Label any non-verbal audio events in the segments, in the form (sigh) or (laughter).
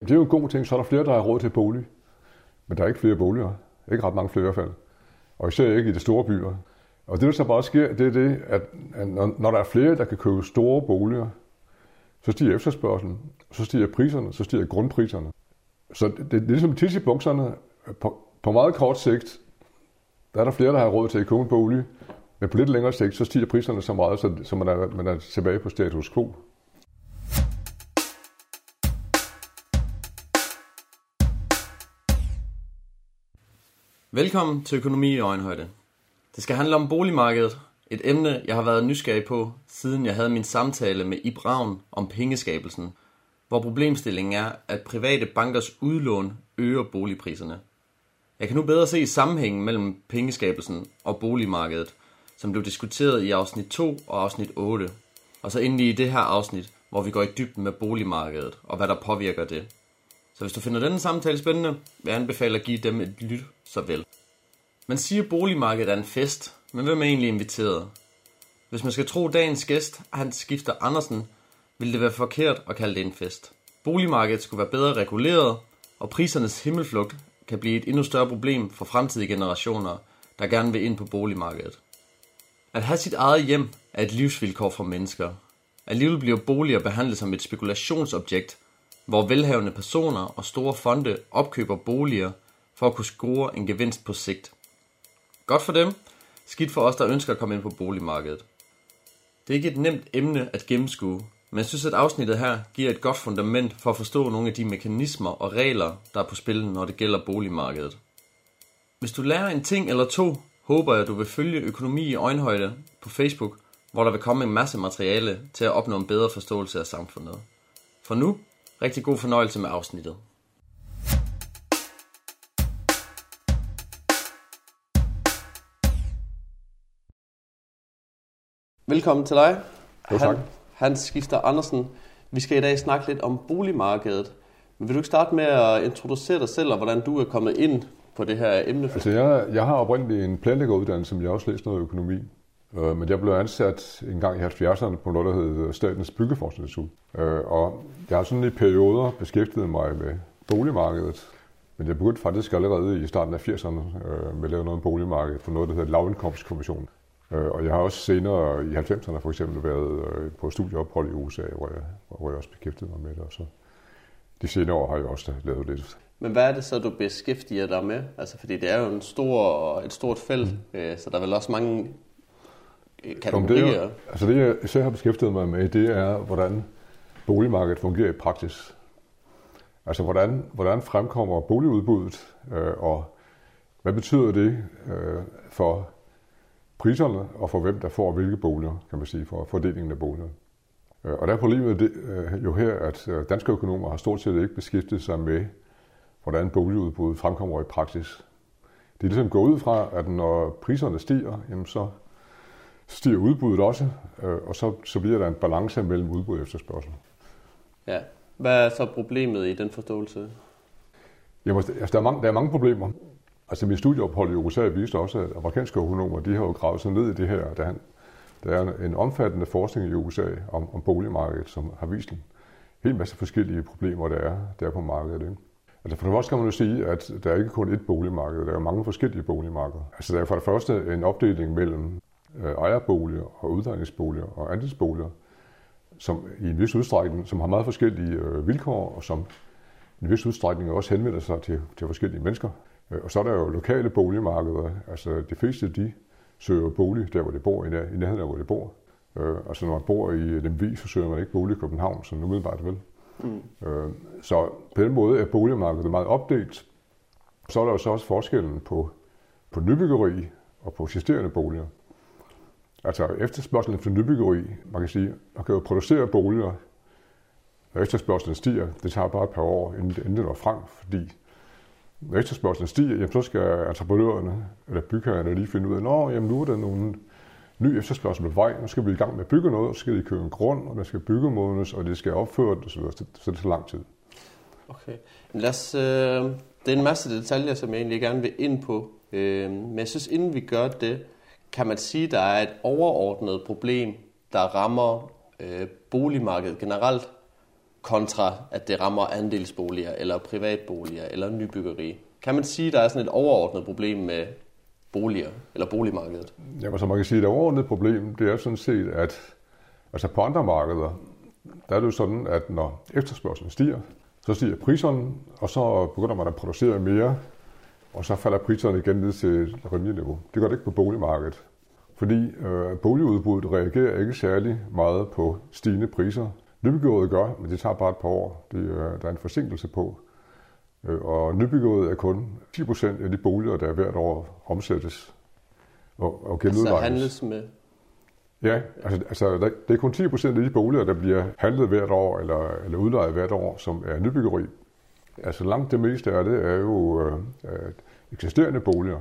Det er jo en god ting, så er der flere, der har råd til bolig. Men der er ikke flere boliger. Ikke ret mange flere i hvert fald. Og især ikke i de store byer. Og det, der så bare sker, det er det, at når der er flere, der kan købe store boliger, så stiger efterspørgselen, så stiger priserne, så stiger grundpriserne. Så det, det er ligesom tis i bukserne. På, på meget kort sigt, der er der flere, der har råd til at købe en bolig, men på lidt længere sigt, så stiger priserne så meget, så, så man, er, man er tilbage på status quo. Velkommen til Økonomi i Øjenhøjde. Det skal handle om boligmarkedet, et emne, jeg har været nysgerrig på, siden jeg havde min samtale med Ib Ravn om pengeskabelsen, hvor problemstillingen er, at private bankers udlån øger boligpriserne. Jeg kan nu bedre se sammenhængen mellem pengeskabelsen og boligmarkedet, som blev diskuteret i afsnit 2 og afsnit 8, og så endelig i det her afsnit, hvor vi går i dybden med boligmarkedet og hvad der påvirker det. Så hvis du finder denne samtale spændende, vil jeg anbefale at give dem et lyt så vel. Man siger, at boligmarkedet er en fest, men hvem er egentlig inviteret? Hvis man skal tro dagens gæst, han skifter Andersen, ville det være forkert at kalde det en fest. Boligmarkedet skulle være bedre reguleret, og prisernes himmelflugt kan blive et endnu større problem for fremtidige generationer, der gerne vil ind på boligmarkedet. At have sit eget hjem er et livsvilkår for mennesker. Alligevel bliver boliger behandlet som et spekulationsobjekt, hvor velhavende personer og store fonde opkøber boliger for at kunne score en gevinst på sigt. Godt for dem, skidt for os, der ønsker at komme ind på boligmarkedet. Det er ikke et nemt emne at gennemskue, men jeg synes, at afsnittet her giver et godt fundament for at forstå nogle af de mekanismer og regler, der er på spil, når det gælder boligmarkedet. Hvis du lærer en ting eller to, håber jeg, at du vil følge økonomi i øjenhøjde på Facebook, hvor der vil komme en masse materiale til at opnå en bedre forståelse af samfundet. For nu, rigtig god fornøjelse med afsnittet. Velkommen til dig. Jo, tak. Hans Skifter Andersen. Vi skal i dag snakke lidt om boligmarkedet. Men vil du ikke starte med at introducere dig selv, og hvordan du er kommet ind på det her emne? Altså, jeg, jeg har oprindeligt en planlæggeruddannelse, som jeg også læst noget økonomi. Øh, men jeg blev ansat en gang i 70'erne på noget, der hed Statens Byggeforskningsinstitut. Øh, og jeg har sådan i perioder beskæftiget mig med boligmarkedet. Men jeg begyndte faktisk allerede i starten af 80'erne øh, med at lave noget om boligmarkedet på noget, der hedder Lavindkomstkommissionen. Øh, og jeg har også senere i 90'erne for eksempel været øh, på studieophold i USA, hvor jeg, hvor jeg også beskæftigede mig med det. Og så de senere år har jeg også lavet lidt. Men hvad er det så, du beskæftiger dig med? Altså, fordi det er jo en stor, et stort felt, mm. Øh, så der er vel også mange kategorier. Det, er, altså det, jeg især har beskæftiget mig med, det er, hvordan boligmarkedet fungerer i praksis. Altså, hvordan, hvordan fremkommer boligudbuddet, øh, og hvad betyder det øh, for priserne og for hvem der får hvilke boliger, kan man sige, for fordelingen af boliger. Øh, og der er problemet det, øh, jo her, at øh, danske økonomer har stort set ikke beskæftiget sig med, hvordan boligudbuddet fremkommer i praksis. Det er ligesom gået ud fra, at når priserne stiger, jamen så stiger udbuddet også, og så, så bliver der en balance mellem udbud og efterspørgsel. Ja. Hvad er så problemet i den forståelse? Jamen, altså, der, er mange, der er mange problemer. Altså mit studieophold i USA viste også, at amerikanske økonomer, de har jo gravet sig ned i det her. Der, der er en omfattende forskning i USA om, om boligmarkedet, som har vist en hel masse forskellige problemer, der er, der er på markedet. Ikke? Altså for det første kan man jo sige, at der er ikke kun ét boligmarked, der er mange forskellige boligmarkeder. Altså der er for det første en opdeling mellem øh, ejerboliger og uddannelsesboliger og andelsboliger, som i en vis udstrækning, som har meget forskellige øh, vilkår, og som i en vis udstrækning også henvender sig til, til forskellige mennesker. Øh, og så er der jo lokale boligmarkeder. Altså de fleste, de søger bolig der, hvor de bor, i nærheden af, hvor de bor. Øh, altså når man bor i Lemvi, så søger man ikke bolig i København, så umiddelbart vel. Mm. Øh, så på den måde er boligmarkedet meget opdelt. Så er der jo så også forskellen på, på nybyggeri og på eksisterende boliger. Altså efterspørgselen efter nybyggeri, man kan sige, man kan jo producere boliger, når efterspørgselen stiger, det tager bare et par år, inden det når frem, fordi når efterspørgselen stiger, jamen, så skal entreprenørerne eller bygherrerne lige finde ud af, at nu er der nogle ny efterspørgsel på vej, nu skal vi i gang med at bygge noget, og så skal de købe en grund, og man skal byggemodnes, og det skal opføres osv., så, så det tager lang tid. Okay. Lad os, øh, det er en masse detaljer, som jeg egentlig gerne vil ind på, øh, men jeg synes, inden vi gør det, kan man sige, at der er et overordnet problem, der rammer øh, boligmarkedet generelt, kontra at det rammer andelsboliger, eller privatboliger, eller nybyggeri. Kan man sige, at der er sådan et overordnet problem med boliger, eller boligmarkedet? Jamen, så man kan sige, at det overordnede problem, det er sådan set, at altså på andre markeder, der er det jo sådan, at når efterspørgselen stiger, så stiger priserne, og så begynder man at producere mere, og så falder priserne igen ned til et rimeligt niveau. Det gør det ikke på boligmarkedet. Fordi øh, boligudbuddet reagerer ikke særlig meget på stigende priser. Nybyggeriet gør, men det tager bare et par år. Det, øh, der er en forsinkelse på. Øh, og nybyggeriet er kun 10 procent af de boliger, der hvert år omsættes og, og Altså handles med? Ja, altså, altså det er kun 10 procent af de boliger, der bliver handlet hvert år eller, eller udlejet hvert år, som er nybyggeri. Altså langt det meste af det er jo øh, eksisterende boliger.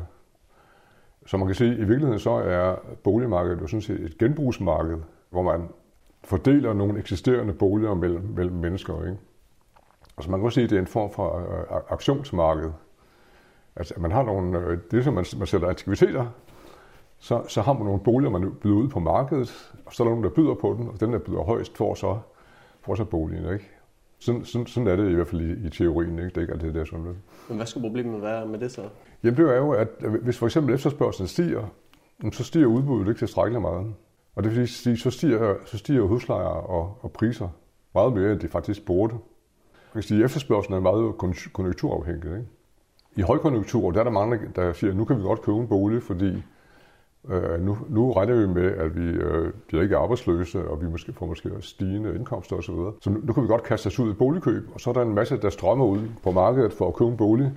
Så man kan sige, at i virkeligheden så er boligmarkedet jo sådan set et genbrugsmarked, hvor man fordeler nogle eksisterende boliger mellem, mellem mennesker. Ikke? Altså man kan også sige, at det er en form for øh, aktionsmarked. Altså man har nogle, øh, det som man, man sætter aktiviteter, så, så har man nogle boliger, man byder ud på markedet, og så er der nogen, der byder på den, og den, der byder højst, får så, får så boligen. Ikke? Sådan, sådan, sådan er det i hvert fald i, i teorien, ikke? det er ikke altid det, der sådan det. Men hvad skulle problemet være med det så? Jamen det er jo, at hvis for eksempel efterspørgselen stiger, så stiger udbuddet ikke tilstrækkeligt meget. Og det vil sige, så stiger, så stiger huslejer og, og priser meget mere, end de faktisk burde. Man kan sige, at efterspørgselen er meget konjunkturafhængig. Ikke? I højkonjunktur, der er der mange, der siger, at nu kan vi godt købe en bolig, fordi øh, nu, nu regner vi med, at vi øh, bliver ikke arbejdsløse, og vi måske får måske stigende indkomster osv. Så, så nu, nu kan vi godt kaste os ud i boligkøb, og så er der en masse, der strømmer ud på markedet for at købe en bolig.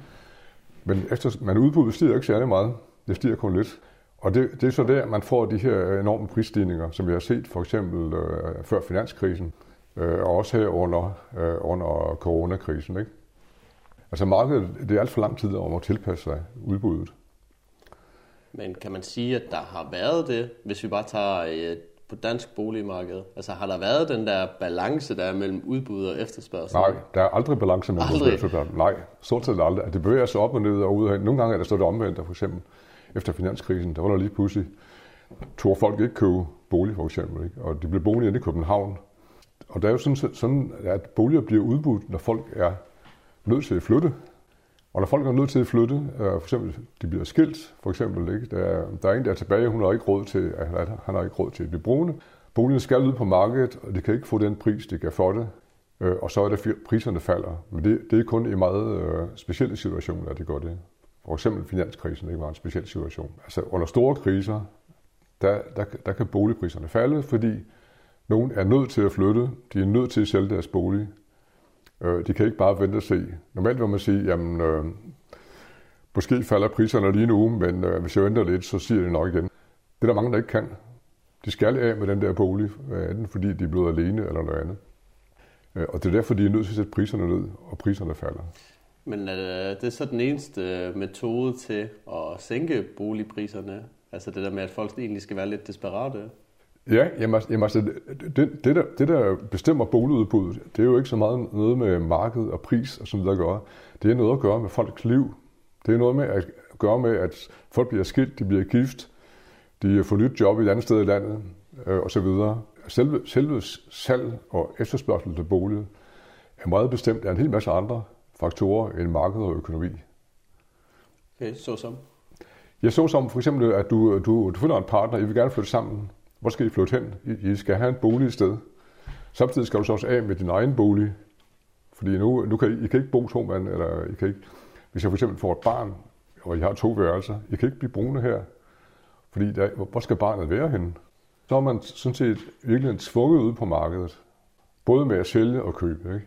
Men efter, man udbuddet stiger ikke særlig meget. Det stiger kun lidt. Og det, det er så der, man får de her enorme prisstigninger, som vi har set for eksempel øh, før finanskrisen, øh, og også her under, øh, under coronakrisen. Ikke? Altså markedet, det er alt for lang tid om at tilpasse sig udbuddet. Men kan man sige, at der har været det, hvis vi bare tager øh, på dansk boligmarked? Altså har der været den der balance, der er mellem udbud og efterspørgsel? Nej, der er aldrig balance mellem udbud og efterspørgsel. Nej, stort set aldrig. Det bevæger sig op og ned og ud. Nogle gange er der stået omvendt, for eksempel efter finanskrisen, der var der lige pludselig, tog folk ikke købe bolig for eksempel, ikke? og de blev boende i København. Og der er jo sådan, sådan, at boliger bliver udbudt, når folk er nødt til at flytte. Og når folk er nødt til at flytte, øh, for eksempel de bliver skilt, for eksempel, ikke? Der, er, der er en, der er tilbage, hun har ikke råd til, at han har ikke råd til at blive brugende. Boligen skal ud på markedet, og de kan ikke få den pris, de kan få det. Øh, og så er det, priserne falder. Men det, det er kun i meget øh, specielle situationer, at det gør det. For eksempel finanskrisen ikke var en speciel situation. Altså under store kriser, der, der, der kan boligpriserne falde, fordi nogen er nødt til at flytte, de er nødt til at sælge deres bolig. Øh, de kan ikke bare vente og se. Normalt vil man sige, jamen, øh, måske falder priserne lige nu, men øh, hvis jeg venter lidt, så siger det nok igen. Det er der mange, der ikke kan. De skal af med den der bolig, enten fordi de er blevet alene eller noget andet. Øh, og det er derfor, de er nødt til at sætte priserne ned, og priserne falder. Men er det, det er så den eneste øh, metode til at sænke boligpriserne? Altså det der med, at folk egentlig skal være lidt desperate? Ja, jamen, altså, jamen altså, det, det, der, det der bestemmer boligudbuddet, det er jo ikke så meget noget med marked og pris og sådan noget at gøre. Det er noget at gøre med folks liv. Det er noget med at gøre med, at folk bliver skilt, de bliver gift, de får nyt job i et andet sted i landet øh, osv. Selve, selve salg og efterspørgsel til bolig er meget bestemt af en hel masse andre faktorer end marked og økonomi. Okay, så som? Jeg så som for eksempel, at du, du, du finder en partner, I vil gerne flytte sammen. Hvor skal I flytte hen? I, I skal have en bolig et sted. Samtidig skal du så også af med din egen bolig. Fordi nu, nu kan I, I kan ikke bo to mand, eller I kan ikke, hvis jeg for eksempel får et barn, og I har to værelser, I kan ikke blive brune her. Fordi der, hvor skal barnet være henne? Så er man sådan set virkelig tvunget ud på markedet. Både med at sælge og købe, ikke?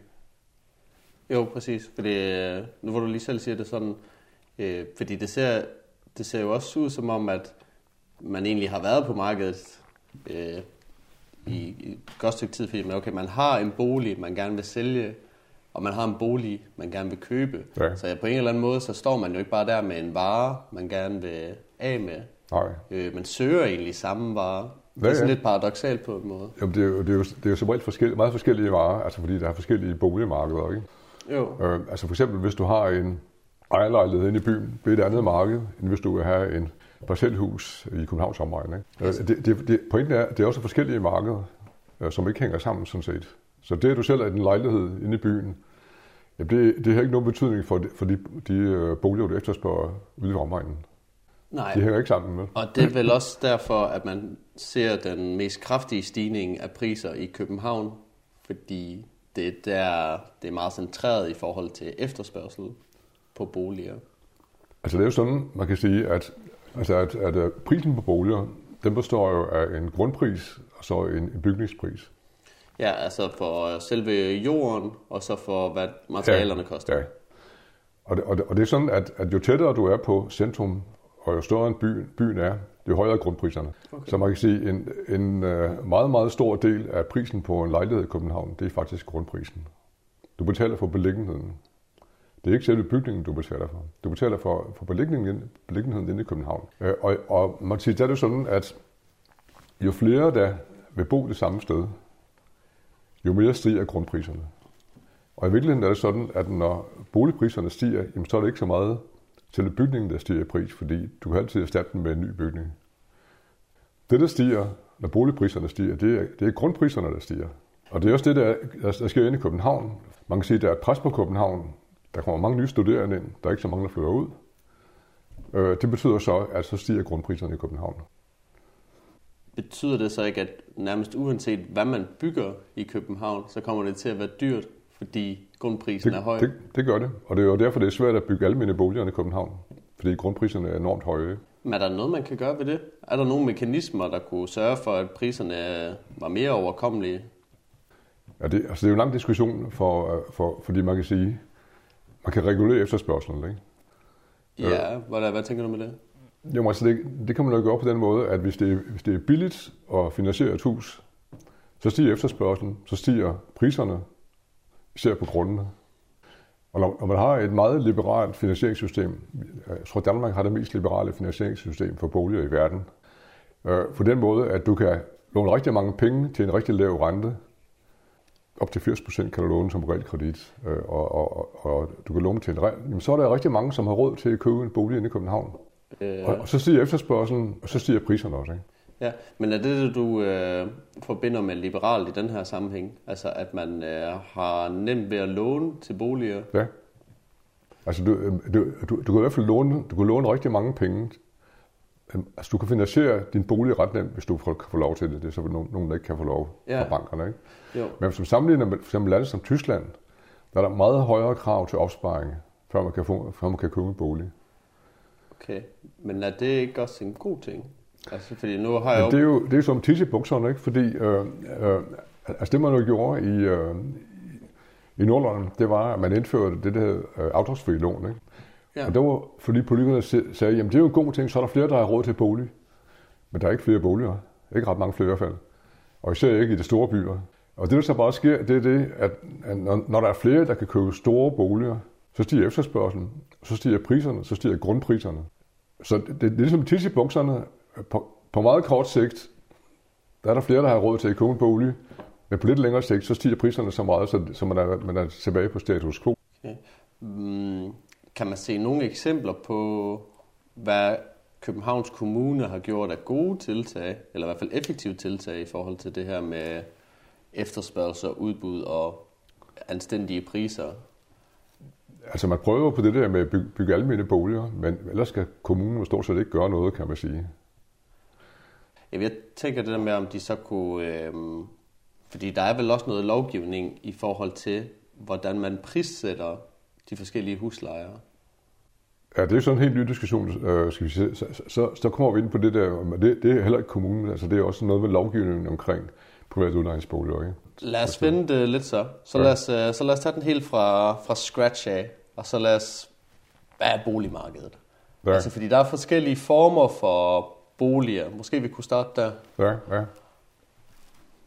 Jo, præcis. Fordi, øh, nu hvor du lige selv siger det sådan, øh, fordi det ser, det ser jo også ud som om, at man egentlig har været på markedet øh, i, i et godt stykke tid, fordi man, okay, man har en bolig, man gerne vil sælge, og man har en bolig, man gerne vil købe. Ja. Så ja, på en eller anden måde, så står man jo ikke bare der med en vare, man gerne vil af med. Nej. Øh, man søger egentlig samme vare. Det er ja, sådan lidt paradoxalt på en måde. Jamen, det er jo, det er jo, det er jo som regel forskellige, meget forskellige varer, altså fordi der er forskellige boligmarkeder, ikke? Jo. Øh, altså for eksempel, hvis du har en ejerlejlighed inde i byen, det er et andet marked, end hvis du vil have en parcelhus i Københavns omegn. Ikke? Altså. Det, det, det, pointen er, at det er også forskellige markeder, øh, som ikke hænger sammen sådan set. Så det, at du selv er i en lejlighed inde i byen, ja, det, det har ikke nogen betydning for de, for de, de øh, boliger, du efterspørger ude i omegnen. Nej, De hænger ikke sammen med. og det er vel også derfor, at man ser den mest kraftige stigning af priser i København, fordi det, der, det er meget centreret i forhold til efterspørgsel på boliger. Altså det er jo sådan, man kan sige, at, altså at, at øh, prisen på boliger, den består jo af en grundpris og så en, en bygningspris. Ja, altså for selve jorden, og så for hvad materialerne koster. Ja. Og det, og, det, og det er sådan, at, at jo tættere du er på centrum, og jo større en by, byen er, jo højere er grundpriserne. Okay. Så man kan sige, en, en øh, meget, meget stor del af prisen på en lejlighed i København, det er faktisk grundprisen. Du betaler for beliggenheden. Det er ikke selve bygningen, du betaler for. Du betaler for, for beliggenheden, beliggenheden inde i København. Øh, og, og man kan sige, der er det sådan, at jo flere, der vil bo det samme sted, jo mere stiger grundpriserne. Og i virkeligheden er det sådan, at når boligpriserne stiger, jamen, så er det ikke så meget til bygningen, der stiger i pris, fordi du kan altid erstatte den med en ny bygning. Det, der stiger, når boligpriserne stiger, det er, det er grundpriserne, der stiger. Og det er også det, der, der sker inde i København. Man kan sige, at der er et pres på København. Der kommer mange nye studerende ind. Der er ikke så mange, der flytter ud. Øh, Det betyder så, at så stiger grundpriserne i København. Betyder det så ikke, at nærmest uanset hvad man bygger i København, så kommer det til at være dyrt, fordi grundprisen Det, er høj? det, det gør det. Og det er jo derfor, det er svært at bygge almene boliger i København. Fordi grundpriserne er enormt høje. Men er der noget, man kan gøre ved det? Er der nogle mekanismer, der kunne sørge for, at priserne var mere overkommelige? Ja, det, altså det er jo en lang diskussion, for, for, fordi man kan sige, man kan regulere efterspørgselen. Ikke? Ja, hvad, hvad tænker du med det? Jo, altså det, det kan man jo gøre på den måde, at hvis det, hvis det er billigt at finansiere et hus, så stiger efterspørgselen, så stiger priserne, især på grundene. Og når, når man har et meget liberalt finansieringssystem, jeg tror Danmark har det mest liberale finansieringssystem for boliger i verden, øh, på den måde, at du kan låne rigtig mange penge til en rigtig lav rente, op til 80 procent kan du låne som realkredit, øh, og, og, og, og du kan låne til en real, jamen, så er der rigtig mange, som har råd til at købe en bolig inde i København. Øh, Og, og så stiger efterspørgselen, og så stiger priserne også. Ikke? Ja, men er det det, du øh, forbinder med liberalt i den her sammenhæng? Altså, at man øh, har nemt ved at låne til boliger? Ja. Altså, du, du, du, du kan i hvert fald låne, du kan låne rigtig mange penge. Øhm, Altså, du kan finansiere din bolig ret nemt, hvis du får, kan få lov til det. Det er så nogen, der ikke kan få lov Ja. fra bankerne. Ikke? Jo. Men hvis du sammenligner med for eksempel lande som Tyskland, der er der meget højere krav til opsparing, før man kan, få, før man kan købe en bolig. Okay, men er det ikke også en god ting? Altså, fordi nu har jeg jo... det er jo det er jo som tisse i bukserne, ikke? Fordi øh, øh, altså det, man jo gjorde i, øh, i Nordland, det var, at man indførte det, der hed øh, afdragsfri lån. Ikke? Ja. Og det var, fordi politikerne sagde, jamen det er jo en god ting, så er der flere, der har råd til bolig. Men der er ikke flere boliger. Ikke ret mange flere i hvert fald. Og især ikke i de store byer. Og det, der så bare sker, det er det, at når, når der er flere, der kan købe store boliger, så stiger efterspørgselen, så stiger priserne, så stiger grundpriserne. Så det, det, er ligesom tisse i bukserne. På, på meget kort sigt, der er der flere, der har råd til at købe en bolig. Men på lidt længere sigt, så stiger priserne så meget, så, så man, er, man er tilbage på status quo. Okay. Mm, kan man se nogle eksempler på, hvad Københavns Kommune har gjort af gode tiltag, eller i hvert fald effektive tiltag i forhold til det her med efterspørgsel, udbud og anstændige priser? Altså man prøver på det der med at bygge, bygge almene boliger, men ellers skal kommunen stort set ikke gøre noget, kan man sige. Jeg tænker det der med, om de så kunne... Øh, fordi der er vel også noget lovgivning i forhold til, hvordan man prissætter de forskellige huslejer. Ja, det er sådan en helt ny diskussion, øh, skal vi sige. Så, så, så, kommer vi ind på det der, men det, det er heller ikke kommunen, altså det er også noget med lovgivningen omkring private udlejningsboliger. Ikke? Lad os vende det lidt så. Så, Ja. lad os, øh, så lad os tage den helt fra, fra scratch af, og så lad os... Hvad er boligmarkedet? Ja, Altså, fordi der er forskellige former for boliger. Måske vi kunne starte der. ja, ja.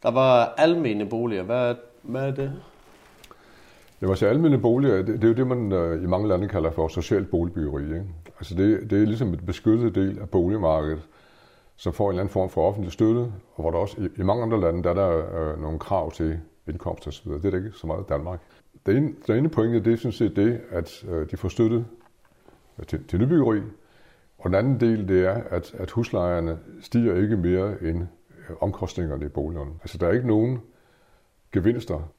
Der var almene boliger. Hvad, er- hvad er det? Jamen, altså almene boliger, det, det er jo det, man øh, i mange lande kalder for socialt boligbyggeri. Ikke? Altså det, det er ligesom et beskyttet del af boligmarkedet, som får en eller anden form for offentlig støtte, og hvor der også i, i mange andre lande, der er der øh, nogle krav til indkomst og så videre. Det er der ikke så meget i Danmark. Det ene, det ene pointe, det er sådan set det, at øh, de får støtte øh, til, til nybyggeri, og den anden del, det er, at, at huslejerne stiger ikke mere end øh, omkostningerne i boligerne. Altså der er ikke nogen gevinster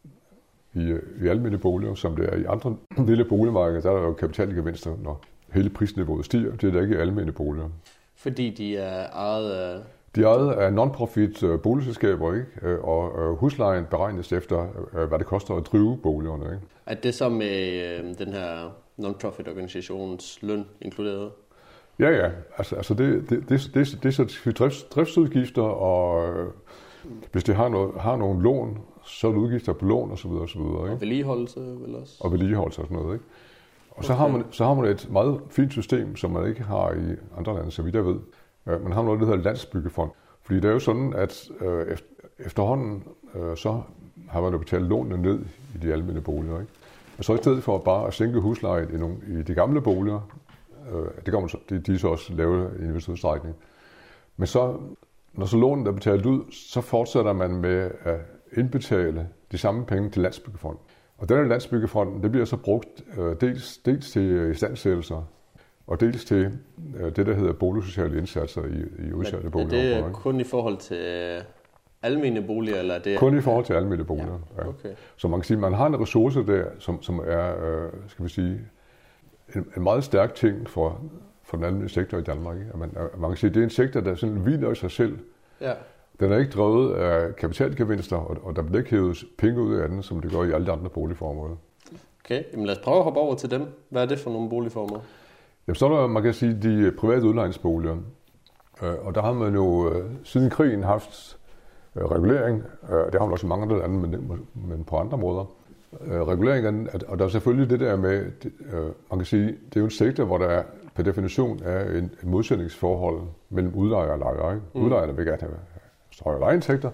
i, i almindelige boliger, som det er i andre lille boligmarkeder, der er der jo kapitalgevinster, når hele prisniveauet stiger. Det er der ikke i almindelige boliger. Fordi de er ejet af... De er ejet af non-profit øh, boligselskaber, ikke? Øh, og øh, huslejen beregnes efter, øh, hvad det koster at drive boligerne. Ikke? Er det så med øh, den her non-profit organisations løn inkluderet? Ja, ja. Altså, altså det, det, det, det, det er så drifts, driftsudgifter, og øh, hvis det har, noget, har nogle lån, så er det udgifter på lån osv. Og, så videre, Og ikke? vedligeholdelse vel også? og vedligeholdelse og sådan noget. Ikke? Og så, har man, så har man et meget fint system, som man ikke har i andre lande, så vidt jeg ved. Øh, Man har noget, der hedder landsbyggefond. Fordi det er jo sådan, at øh, efter, efterhånden, øh, så har man jo betalt lånene ned i de almindelige boliger. Ikke? Og så i stedet for bare at sænke huslejen i, nogle, i de gamle boliger, det kan man så, det, de så også lave i en vis udstrækning. Men så, når så lånet er betalt ud, så fortsætter man med at indbetale de samme penge til Landsbyggefonden. Og denne Landsbyggefonden, det bliver så brugt øh, dels, dels til istandsættelser, og dels til øh, det, der hedder boligsociale indsatser i, i udsatte Men er boligområder. det ikke? kun i forhold til øh, almene boliger, eller er det... Kun i forhold til almindelige boliger. Ja. Okay. Så man kan sige, at man har en ressource der, som, som er, øh, skal vi sige, en, en meget stærk ting for, for den almindelige sektor i Danmark. Ikke? At man, at man kan sige, at det er en sektor, der sådan hviler i sig selv. Ja. Den er ikke drevet af kapitalgevinster, og, og der bliver ikke hævet penge ud af den, som det gør i alle de andre boligformer. Okay, Jamen lad os prøve at hoppe over til dem. Hvad er det for nogle boligformer? Jamen, så er der, man kan sige, de private udlejningsboliger. Øh, Og der har man jo øh, siden krigen haft øh, regulering. Det har man også i mange andre lande, men på andre måder. Øh, Regulering, af den- at- og der er selvfølgelig det der med, øh, man kan sige, det er jo en sektor, hvor der er, per definition er en, en modsætningsforhold mellem udlejer og lejer. Ikke? Mm. Udlejerne vil gerne have højere lejeindtægter.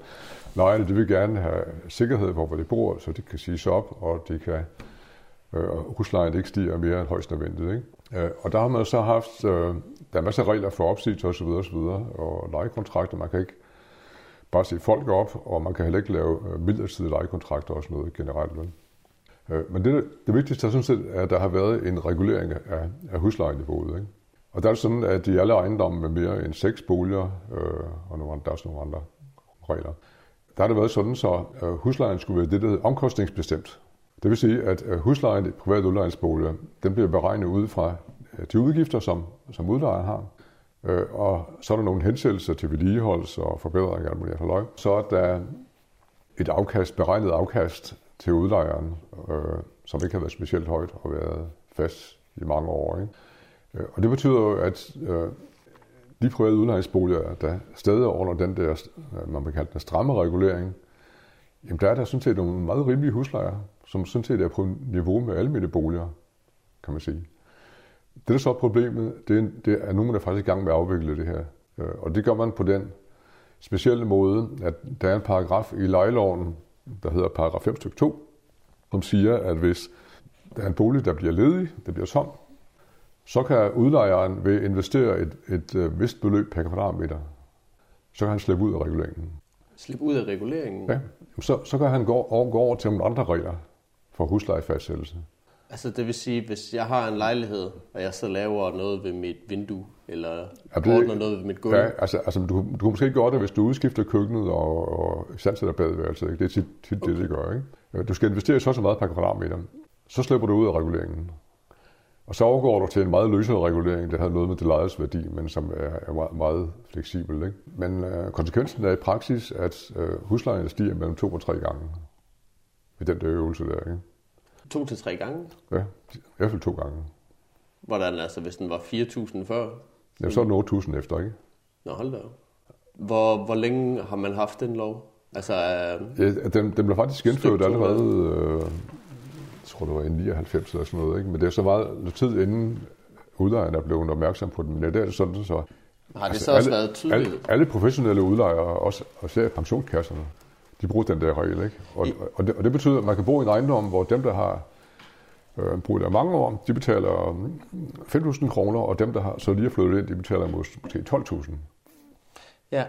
Lejerne de vil gerne have sikkerhed for, hvor de bor, så de kan siges op, og de kan øh, huslejen ikke stiger mere end højst nødvendigt. Ikke? Øh, og der har man så haft, øh, der er masser af regler for opsigelse osv. osv. og lejekontrakter. Man kan ikke bare se folk op, og man kan heller ikke lave midlertidige lejekontrakter og sådan noget generelt. Vel? Øh, men det, det vigtigste er sådan set, at der har været en regulering af, af huslejeniveauet. Ikke? Og der er det sådan, at i alle ejendomme med mere end seks boliger, øh, og nogle, der er også nogle andre regler, der har det været sådan, så øh, huslejen skulle være det, der hedder omkostningsbestemt. Det vil sige, at øh, huslejen i private udlejningsboliger, den bliver beregnet ud fra de udgifter, som, som udlejeren har. Øh, og så er der nogle hensættelser til vedligeholdelse og forbedring af muligt halløj. Så er der et afkast, beregnet afkast til udlejeren, øh, som ikke har været specielt højt og været fast i mange år. Ikke? Øh, og det betyder jo, at øh, de private udlejningsboliger, der stadig under den der, øh, man vil kalde den stramme regulering, jamen der er der sådan set nogle meget rimelige huslejer, som sådan set er på niveau med almindelige boliger, kan man sige. Det, der så er problemet, det er, det er nogen, der er faktisk i gang med at afvikle det her. Øh, og det gør man på den specielle måde, at der er en paragraf i lejeloven, der hedder paragraf 5 stykke 2, som siger, at hvis der er en bolig, der bliver ledig, der bliver tom, så kan udlejeren ved at investere et, et øh, vist beløb per kvadratmeter, så kan han slippe ud af reguleringen. Slippe ud af reguleringen? Ja. Så, så kan han gå, over, gå over til nogle andre regler for huslejefastsættelse. Altså det vil sige, hvis jeg har en lejlighed, og jeg så laver noget ved mit vindue, eller Ja, det- ordner noget ved mit gulv, Ja, altså, altså du, du kan måske gøre det, hvis du udskifter køkkenet og, og sandsætter badeværelset. Ikke? Det er tit, tit okay. det, det gør. Ikke? Du skal investere så så meget per kvadratmeter. Så slipper du ud af reguleringen. Og så overgår du til en meget løsere regulering, der har noget med det lejes værdi, men som er, er meget, meget fleksibel. Ikke? Men øh, konsekvensen er i praksis, at øh, huslejen stiger mellem to og tre gange ved den der øvelse der. Ikke? To til tre gange, Ja, i hvert fald to gange. hvordan altså, hvis den var 4.000 før, Ja, så er den 8.000 efter, ikke? Nå, hold da. Hvor, hvor længe har man haft den lov? Altså, øh, Ja, den, den blev faktisk to, allerede, øh, jeg tror det var i 99 eller sådan noget, ikke? men det er så meget tid inden udlejerne er blevet opmærksom på den. Men det er sådan, så har det så også alle, været tydeligt? alle, alle professionelle udlejere, også, og især pensionskasserne, de bruger den der regel. Ikke? Og, og, det, og det betyder, at man kan bo i en ejendom, hvor dem, der har øh, boet der mange år, de betaler mm, 5.000 kroner, og dem, der har så lige er flyttet ind, de betaler mås- måske 12.000. Ja.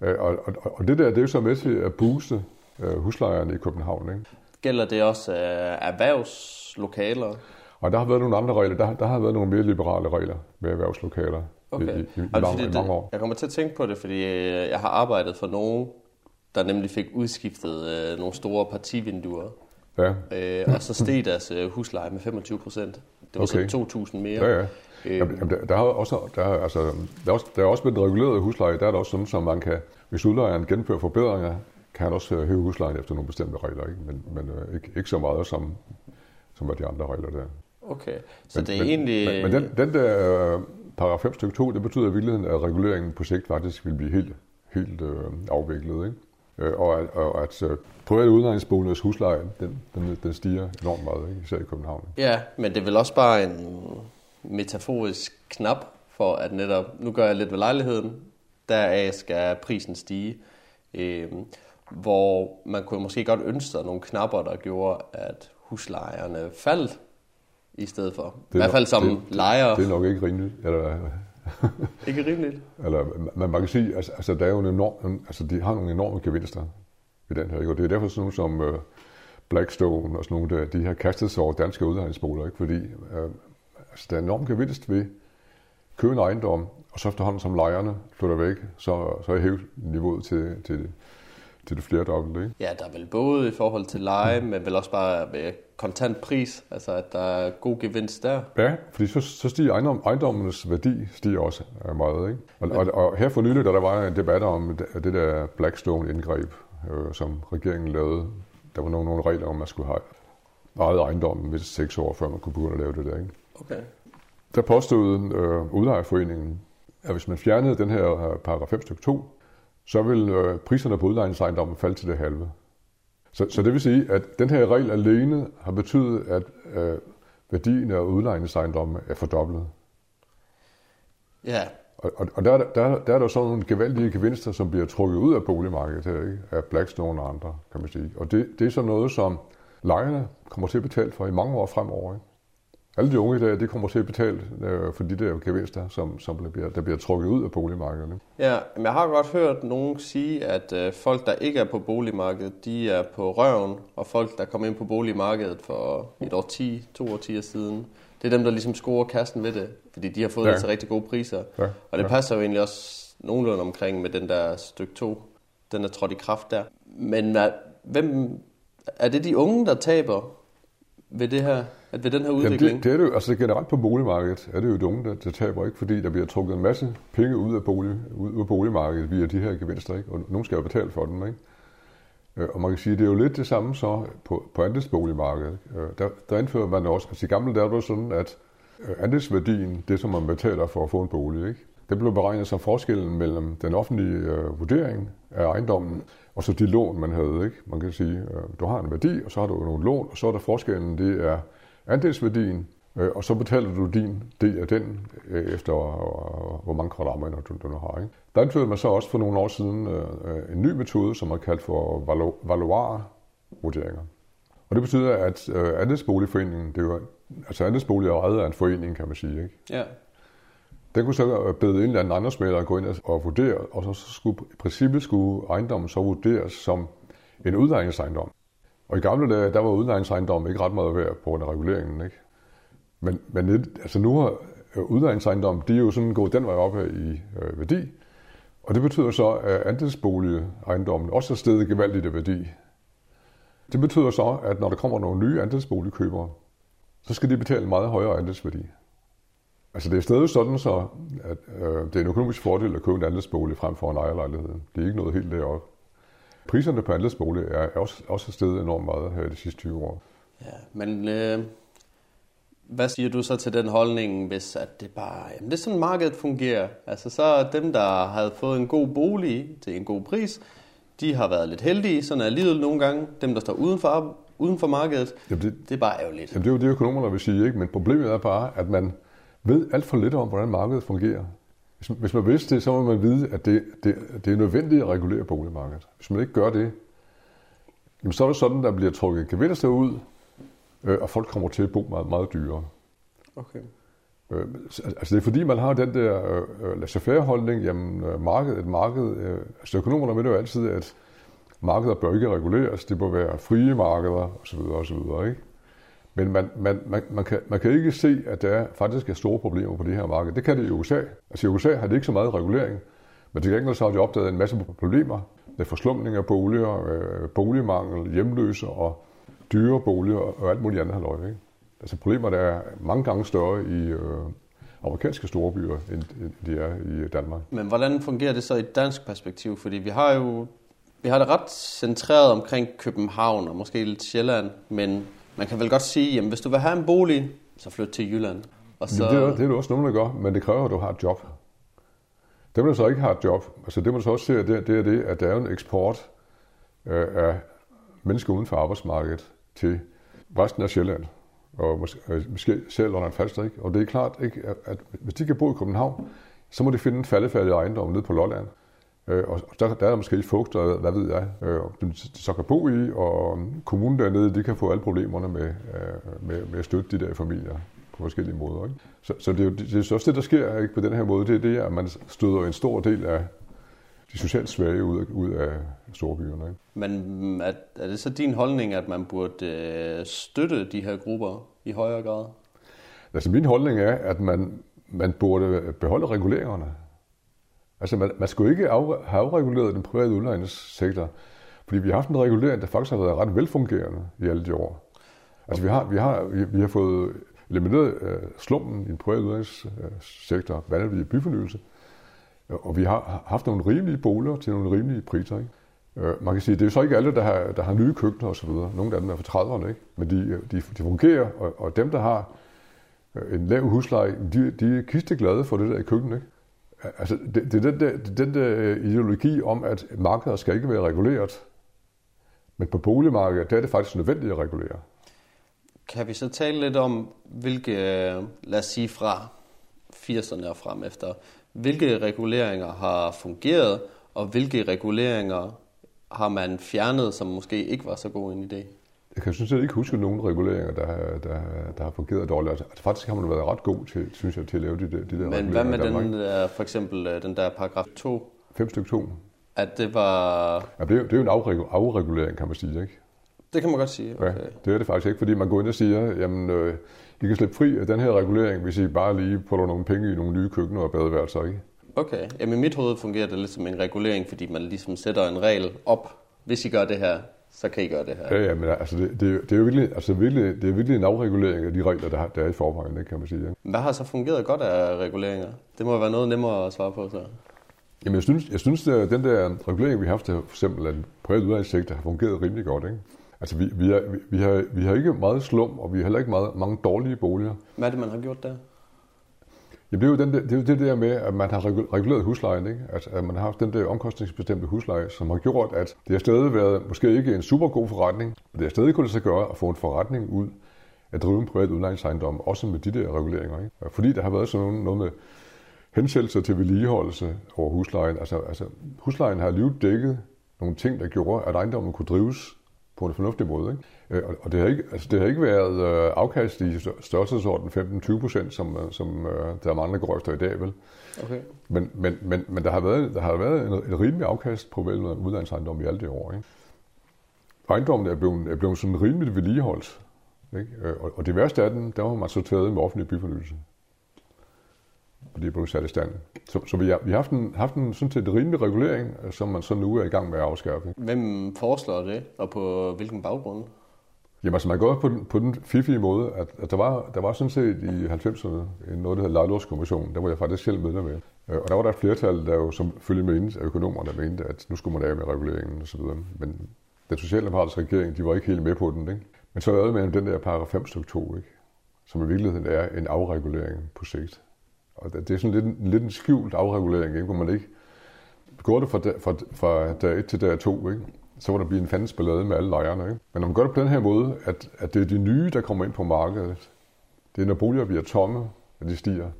Øh, og, og, og det der, det er jo så med til at booste øh, huslejerne i København. Ikke? Gælder det også øh, erhvervslokaler? Og der har været nogle andre regler. Der, der har været nogle mere liberale regler med erhvervslokaler Okay. i, i, i, Altså, mange, fordi i mange år. Det, jeg kommer til at tænke på det, fordi øh, jeg har arbejdet for nogen, der nemlig fik udskiftet øh, nogle store partivinduer. Ja, Øh, og så steg deres øh, husleje med 25 procent. Det var Okay. så 2.000 mere. ja, ja. Øh, Jamen, der, der, er også, der, er, altså, der, er også, der er også med den regulerede husleje, der er der også sådan, som man kan, hvis udlejeren gennemfører forbedringer, kan han også øh, hæve huslejen efter nogle bestemte regler, ikke? men, men øh, ikke, ikke så meget som, som er de andre regler der. Okay, så Men, det er men, egentlig... Men, men den, den der øh, paragraf 5 stykke 2, det betyder i virkeligheden, at reguleringen på sigt faktisk vil blive helt, helt øh, afviklet. Ikke? Øh, og, at, og at øh, private udlejningsboligers husleje, den, den, den stiger enormt meget, ikke? især i København. Ja, men det er vel også bare en metaforisk knap for at netop, nu gør jeg lidt ved lejligheden, deraf skal prisen stige. Øhm, hvor man kunne måske godt ønske sig nogle knapper, der gjorde, at huslejerne faldt i stedet for. I hvert fald som det, lejer. Det er nok ikke rimeligt. Eller, (laughs) Ikke rimeligt. eller, man, man kan sige, altså, altså, der er jo en enorm, altså, de har nogle enorme gevinster i den her. Ikke? Og det er derfor sådan nogle som øh, Blackstone og sådan nogle der, de har kastet sig over danske udlejningsboliger, ikke? fordi øh, altså, der er enorm gevinst ved købe en ejendom, og så efterhånden som lejerne flytter væk, så, så er hævet niveauet til, til, til det flerdobbelte. Ikke? Ja, der er vel både i forhold til leje, men vel også bare ved kontant pris, altså at der er god gevinst der. Ja, fordi så, så stiger ejendom, ejendommenes værdi stiger også øh, meget. Ikke? Og, og, og her for nylig, da der var en debat om det, der Blackstone-indgreb, øh, som regeringen lavede, der var nogle, nogle regler om, at man skulle have ejet ejendommen ved seks år, før man kunne begynde at lave det der. Ikke? Okay. Der påstod øh, udlejerforeningen, at hvis man fjernede den her øh, paragraf 5 stykke 2, så vil øh, priserne på udlejningsejendommen falde til det halve. Så, så det vil sige, at den her regel alene har betydet, at øh, værdien af udlejningsejendommen er fordoblet. Ja, Og, og, og der, er der, der, der er der sådan nogle gevaldige gevinster, som bliver trukket ud af boligmarkedet her, ikke? af Blackstone og andre, kan man sige. Og det, det er så noget, som lejerne kommer til at betale for i mange år fremover. Ikke? Alle de unge i dag, de kommer til at betale øh, for de der gevinster, som, som der, bliver, der bliver trukket ud af boligmarkedet. Ikke? Ja, men jeg har godt hørt nogen sige, at øh, folk, der ikke er på boligmarkedet, de er på røven, og folk, der kom ind på boligmarkedet for et år 10, to årtier siden, det er dem, der ligesom scorer kassen ved det, fordi de har fået Ja. det til rigtig gode priser. Ja, Og det passer jo egentlig også nogenlunde omkring med den der stykke 2, den er trådt i kraft der. Men hvad, hvem, er det de unge, der taber ved, det her, at ved den her Jamen udvikling? det, det er det jo, altså generelt på boligmarkedet er det jo de unge, der, der taber ikke, fordi der bliver trukket en masse penge ud af, bolig, ud af boligmarkedet via de her gevinster, ikke? og nogen skal jo betale for dem. Ikke? Øh, Og man kan sige, at det er jo lidt det samme så på, på andelsboligmarkedet. Øh, Der, der indfører man også, altså i gamle der var det sådan, at øh, andelsværdien, det som man betaler for at få en bolig, ikke? det blev beregnet som forskellen mellem den offentlige øh, vurdering af ejendommen, og så de lån, man havde. Ikke? Man kan sige, øh, du har en værdi, og så har du nogle lån, og så er der forskellen, det er andelsværdien, øh, og så betaler du din del af den, øh, efter hvor mange kvadratmeter du, du nu har. Ikke? Der indførte man så også for nogle år siden øh, en ny metode, som er kaldt for valu- valuarvurderinger. Og det betyder, at andelsboligforeningen, det er jo, altså andelsbolig er ejet af en forening, kan man sige, ikke? Ja. Den kunne så bede en eller anden ejendomsmælder gå ind og vurdere, og så skulle, i princippet skulle ejendommen så vurderes som en udlejningsejendom. Og i gamle dage, der var udlejningsejendommen ikke ret meget værd på grund af reguleringen, ikke? Men, men altså nu har øh, udlejningsejendommen, de er jo sådan gået den vej op her i øh, værdi, og det betyder så, at andelsboligejendommen også er steget gevaldigt af værdi. Det betyder så, at når der kommer nogle nye andelsboligkøbere, så skal de betale meget højere andelsværdi. Altså det er stadig sådan så, at øh, det er en økonomisk fordel at købe en andelsbolig frem for en ejerlejlighed. Det er ikke noget helt deroppe. Priserne på andelsbolig er også, også steget enormt meget her de sidste 20 år. Ja, men øh, hvad siger du så til den holdning, hvis at det bare, jamen det er sådan markedet fungerer. Altså så dem, der havde fået en god bolig til en god pris, de har været lidt heldige, sådan er livet nogle gange. Dem, der står uden for, uden for markedet, Jamen det, det er bare ærgerligt. jamen det er jo det, økonomerne vil sige, ikke? men problemet er bare, at man ved alt for lidt om, hvordan markedet fungerer. Hvis, hvis man vidste det, så må man vide, at det, det, det er nødvendigt at regulere boligmarkedet. Hvis man ikke gør det, jamen så er det sådan, der bliver trukket gevinster ud, øh, og folk kommer til at bo meget, meget dyrere. Okay. Øh, altså det er fordi, man har den der øh, øh, laissez-faire-holdning, jamen øh, markedet, et marked, øh, altså økonomerne mener jo altid, at markeder bør ikke reguleres, det bør være frie markeder osv. osv. Ikke? Men man, man, man, man, kan, man kan ikke se, at der faktisk er store problemer på det her marked. Det kan det i USA. Altså i USA har det ikke så meget regulering, men til gengæld så har de opdaget en masse problemer med forslumning af boliger, øh, boligmangel, hjemløse og dyre boliger og alt muligt andet halvøj. Ikke? Altså der er mange gange større i øh, amerikanske storbyer, end, end de er i Danmark. Men hvordan fungerer det så i et dansk perspektiv? Fordi vi har jo vi har det ret centreret omkring København og måske lidt Sjælland, men man kan vel godt sige, at hvis du vil have en bolig, så flyt til Jylland. Og så... det, er, det er det også nogen, der gør, men det kræver, at du har et job. Dem, der så ikke har et job, altså det man så også ser, det, det er det, at der er en eksport øh, af mennesker uden for arbejdsmarkedet til resten af Sjælland, og måske, øh, måske selv under en fast ikke? Og det er klart, ikke, at, at hvis de kan bo i København, så må de finde en faldefærdig ejendom nede på Lolland. Øh, og der, der er måske fugt, og hvad ved jeg, øh, de så kan bo i, og kommunen dernede, de kan få alle problemerne med, øh, med, med at støtte de der familier på forskellige måder. Ikke? Så, så det, er jo, det er også det, der sker ikke, på den her måde, det er det, at man støder en stor del af de socialt svage ud, ud af storbyerne. Ikke? Men er, er det så din holdning, at man burde øh, støtte de her grupper i højere grad? Altså min holdning er, at man, man burde beholde reguleringerne. Altså man, man skulle ikke af, have afreguleret den private udlejningssektor, fordi vi har haft en regulering, der faktisk har været ret velfungerende i alle de år. Altså vi har, vi har, vi, vi har fået elimineret øh, slummen i den private udlejningssektor, blandt andet i byfornyelse, og vi har haft nogle rimelige boliger til nogle rimelige priser. Ikke? Øh, man kan sige, det er så ikke alle, der har, der har nye køkkener osv. Nogle af dem er fra 30'erne, ikke? men de, de, de fungerer, og, og dem, der har øh, en lav husleje, de, de er kisteglade for det der i køkkenet. Ikke? Altså, det, det er den der, den der øh, ideologi om, at markedet skal ikke være reguleret. Men på boligmarkedet, der er det faktisk nødvendigt at regulere. Kan vi så tale lidt om, hvilke, øh, lad os sige fra 80'erne og frem efter, hvilke reguleringer har fungeret, og hvilke reguleringer har man fjernet, som måske ikke var så god en idé? Jeg kan synes jeg ikke huske nogen reguleringer, der, der, der har fungeret dårligt. Altså, faktisk har man været ret god til, synes jeg, til at lave de, de der Men reguleringer. Men hvad med den der, for eksempel øh, den der paragraf 2? 5 stykke 2. At det var... Ja, det, er, det er jo en afregulering, kan man sige, ikke? Det kan man godt sige. Okay. Ja, det er det faktisk ikke, fordi man går ind og siger, jamen, øh, I kan slippe fri af den her regulering, hvis I bare lige putter nogle penge i nogle nye køkkener og badeværelser, ikke? Okay. Jamen, i mit hoved fungerer det lidt som en regulering, fordi man ligesom sætter en regel op. Hvis I gør det her, så kan I gøre det her. Ja, ja men altså, det, det, det er jo virkelig, altså, virkelig, det er virkelig en afregulering af de regler, der, der er i forvejen, det kan man sige. Ja. Hvad har så fungeret godt af reguleringer? Det må være noget nemmere at svare på, så. Jamen, jeg synes, jeg synes at den der regulering, vi har haft, for eksempel, at privat uddannelsessektor har fungeret rimelig godt, ikke? Altså, vi, vi, er, vi, vi, har, vi har ikke meget slum, og vi har heller ikke meget, mange dårlige boliger. Hvad er det, man har gjort der? Jamen, det er jo den der, det, er jo det der med, at man har reguleret huslejen, ikke? Altså, at man har haft den der omkostningsbestemte husleje, som har gjort, at det har stadig været måske ikke en super god forretning, men det har stadig kunnet sig gøre at få en forretning ud at drive en privat udlejningsejendom, også med de der reguleringer. Ikke? Fordi der har været sådan noget, noget med hensættelser til vedligeholdelse over huslejen. Altså, altså huslejen har alligevel dækket nogle ting, der gjorde, at ejendommen kunne drives på en fornuftig måde. Ikke? Øh, og det har ikke, altså det har ikke været øh, afkast i størrelsesorden 15-20 procent, som, øh, som der er mange, der går efter i dag, vel? Okay. Men, men, men, men der har været, der har været en, en rimelig afkast på vel udlandsejendom i alle de år. Ikke? Ejendommen er blevet, er blevet sådan rimeligt vedligeholdt. Ikke? Og, og det værste af den, der var man så taget med offentlig byfornyelse og de er blevet sat i stand. Så, så vi, har, vi har haft en, haft en sådan set rimelig regulering, som man så nu er i gang med at afskaffe. Hvem foreslår det, og på hvilken baggrund? Jamen altså man går på den, på den fiffige måde, at, at der, var, der var sådan set i 90'erne noget, der hedder Lejlovskommissionen, der var jeg faktisk selv medlem med. Øh, og der var der et flertal, der jo som følge med af økonomerne, der mente, at nu skulle man af med reguleringen osv. Men den socialdemokratiske regering, de var ikke helt med på den. Ikke? Men så er man den der paragraf 5 stykke 2, ikke? som i virkeligheden er en afregulering på sigt. Og det er sådan lidt, en, lidt en skjult afregulering, ikke? hvor man ikke går det fra, dag, fra, fra dag 1 til dag 2, ikke? Så var der blive en fandens ballade med alle lejerne. Ikke? Men når man gør det på den her måde, at, at det er de nye, der kommer ind på markedet, det er når boliger bliver tomme, at de stiger,